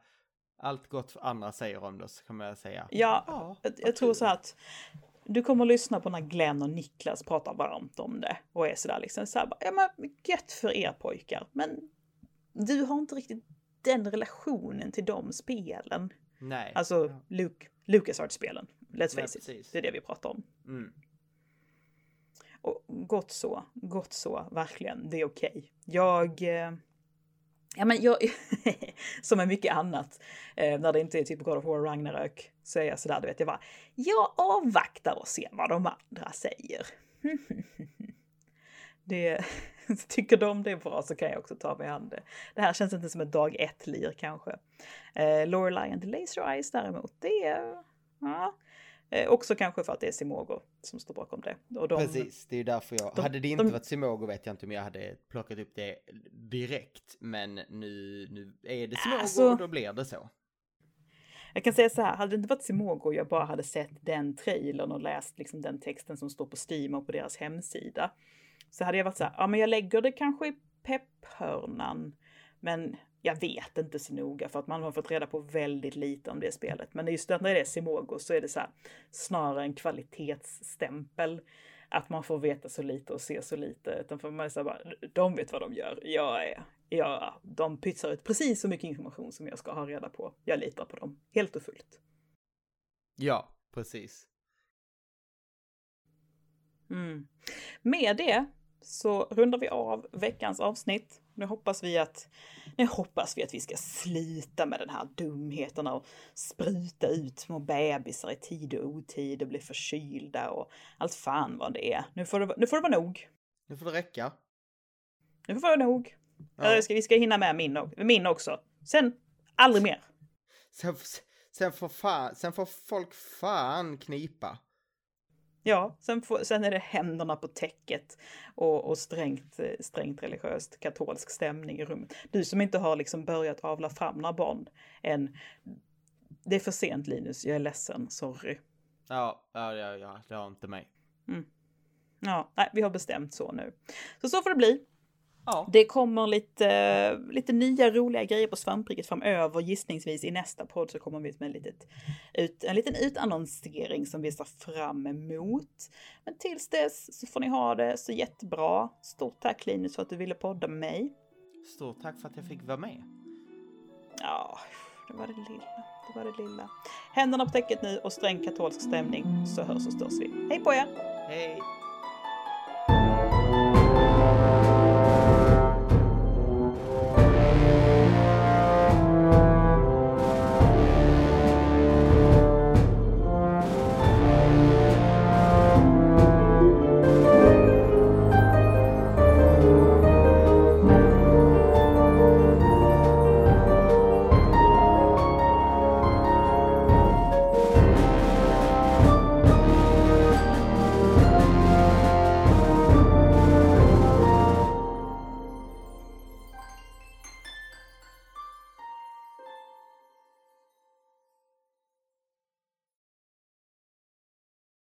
allt gott andra säger om det, så kommer jag säga. Ja, Ja, jag, jag tror så att du kommer att lyssna på när Glenn och Niklas pratar varmt om det och är sådär liksom så här, bara, ja men gött för er pojkar, men du har inte riktigt den relationen till de spelen. Nej. Alltså Ja. Luke, LucasArts-spelen, let's Nej, face it, precis. det är det vi pratar om. Mm. Och gott så, gott så, verkligen, det är okej. Jag... Eh, ja men jag... (laughs) som med mycket annat, eh, när det inte är typ God of War Ragnarök, så är jag sådär, du vet, jag bara... Jag avvaktar och ser vad de andra säger. (laughs) det... (laughs) tycker de det är bra så kan jag också ta mig an det. Det här känns inte som ett dag ett-lir kanske. Eh, Lorelei and the Laser Eyes däremot, det är... Ja, eh, också kanske för att det är Simogo som står bakom det. Och de, Precis, det är därför jag... de- hade det inte de- varit Simogo vet jag inte om jag hade plockat upp det direkt. Men nu, nu är det Simogo Alltså- och då blir det så. Jag kan säga så här, hade det inte varit Simogo och jag bara hade sett den trailern och läst liksom den texten som står på Steam och på deras hemsida. Så hade jag varit så här, ja men jag lägger det kanske i pepphörnan. Men jag vet inte så noga för att man har fått reda på väldigt lite om det spelet. Men just när det är Simogo så är det så här, snarare en kvalitetsstämpel. Att man får veta så lite och se så lite. Utan för man är så här bara, de vet vad de gör. Jag är, ja, de pytsar ut precis så mycket information som jag ska ha reda på. Jag litar på dem, helt och fullt. Ja, precis. Mm. Med det så rundar vi av veckans avsnitt. Nu hoppas vi att, nu hoppas vi att vi ska sluta med den här dumheten och spruta ut små bebisar i tid och otid och bli förkylda och allt fan vad det är. Nu får det, nu får det vara nog. Nu får det räcka. Nu får det vara nog. Ja. Ska, vi ska hinna med min, min också. Sen aldrig mer. Sen, sen, får fan, sen får folk fan knipa. Ja, sen, får, sen är det händerna på täcket och, och strängt, eh, strängt religiöst katolsk stämning i rummet. Du som inte har liksom börjat avla fram några barn än. Det är för sent Linus, jag är ledsen, sorry. Ja, ja, ja, ja det har inte mig. Ja, nej, vi har bestämt så nu. Så så får det bli. Ja. Det kommer lite, lite nya roliga grejer på svampriket framöver. Gissningsvis i nästa podd så kommer vi med litet, ut, en liten utannonsering som vi ser fram emot. Men tills dess så får ni ha det så jättebra. Stort tack Linus för att du ville podda med mig. Stort tack för att jag fick vara med. Ja, det var det lilla. Det var det lilla. Händerna på täcket nu och sträng katolsk stämning så hörs och störs vi. Hej på er! Hej!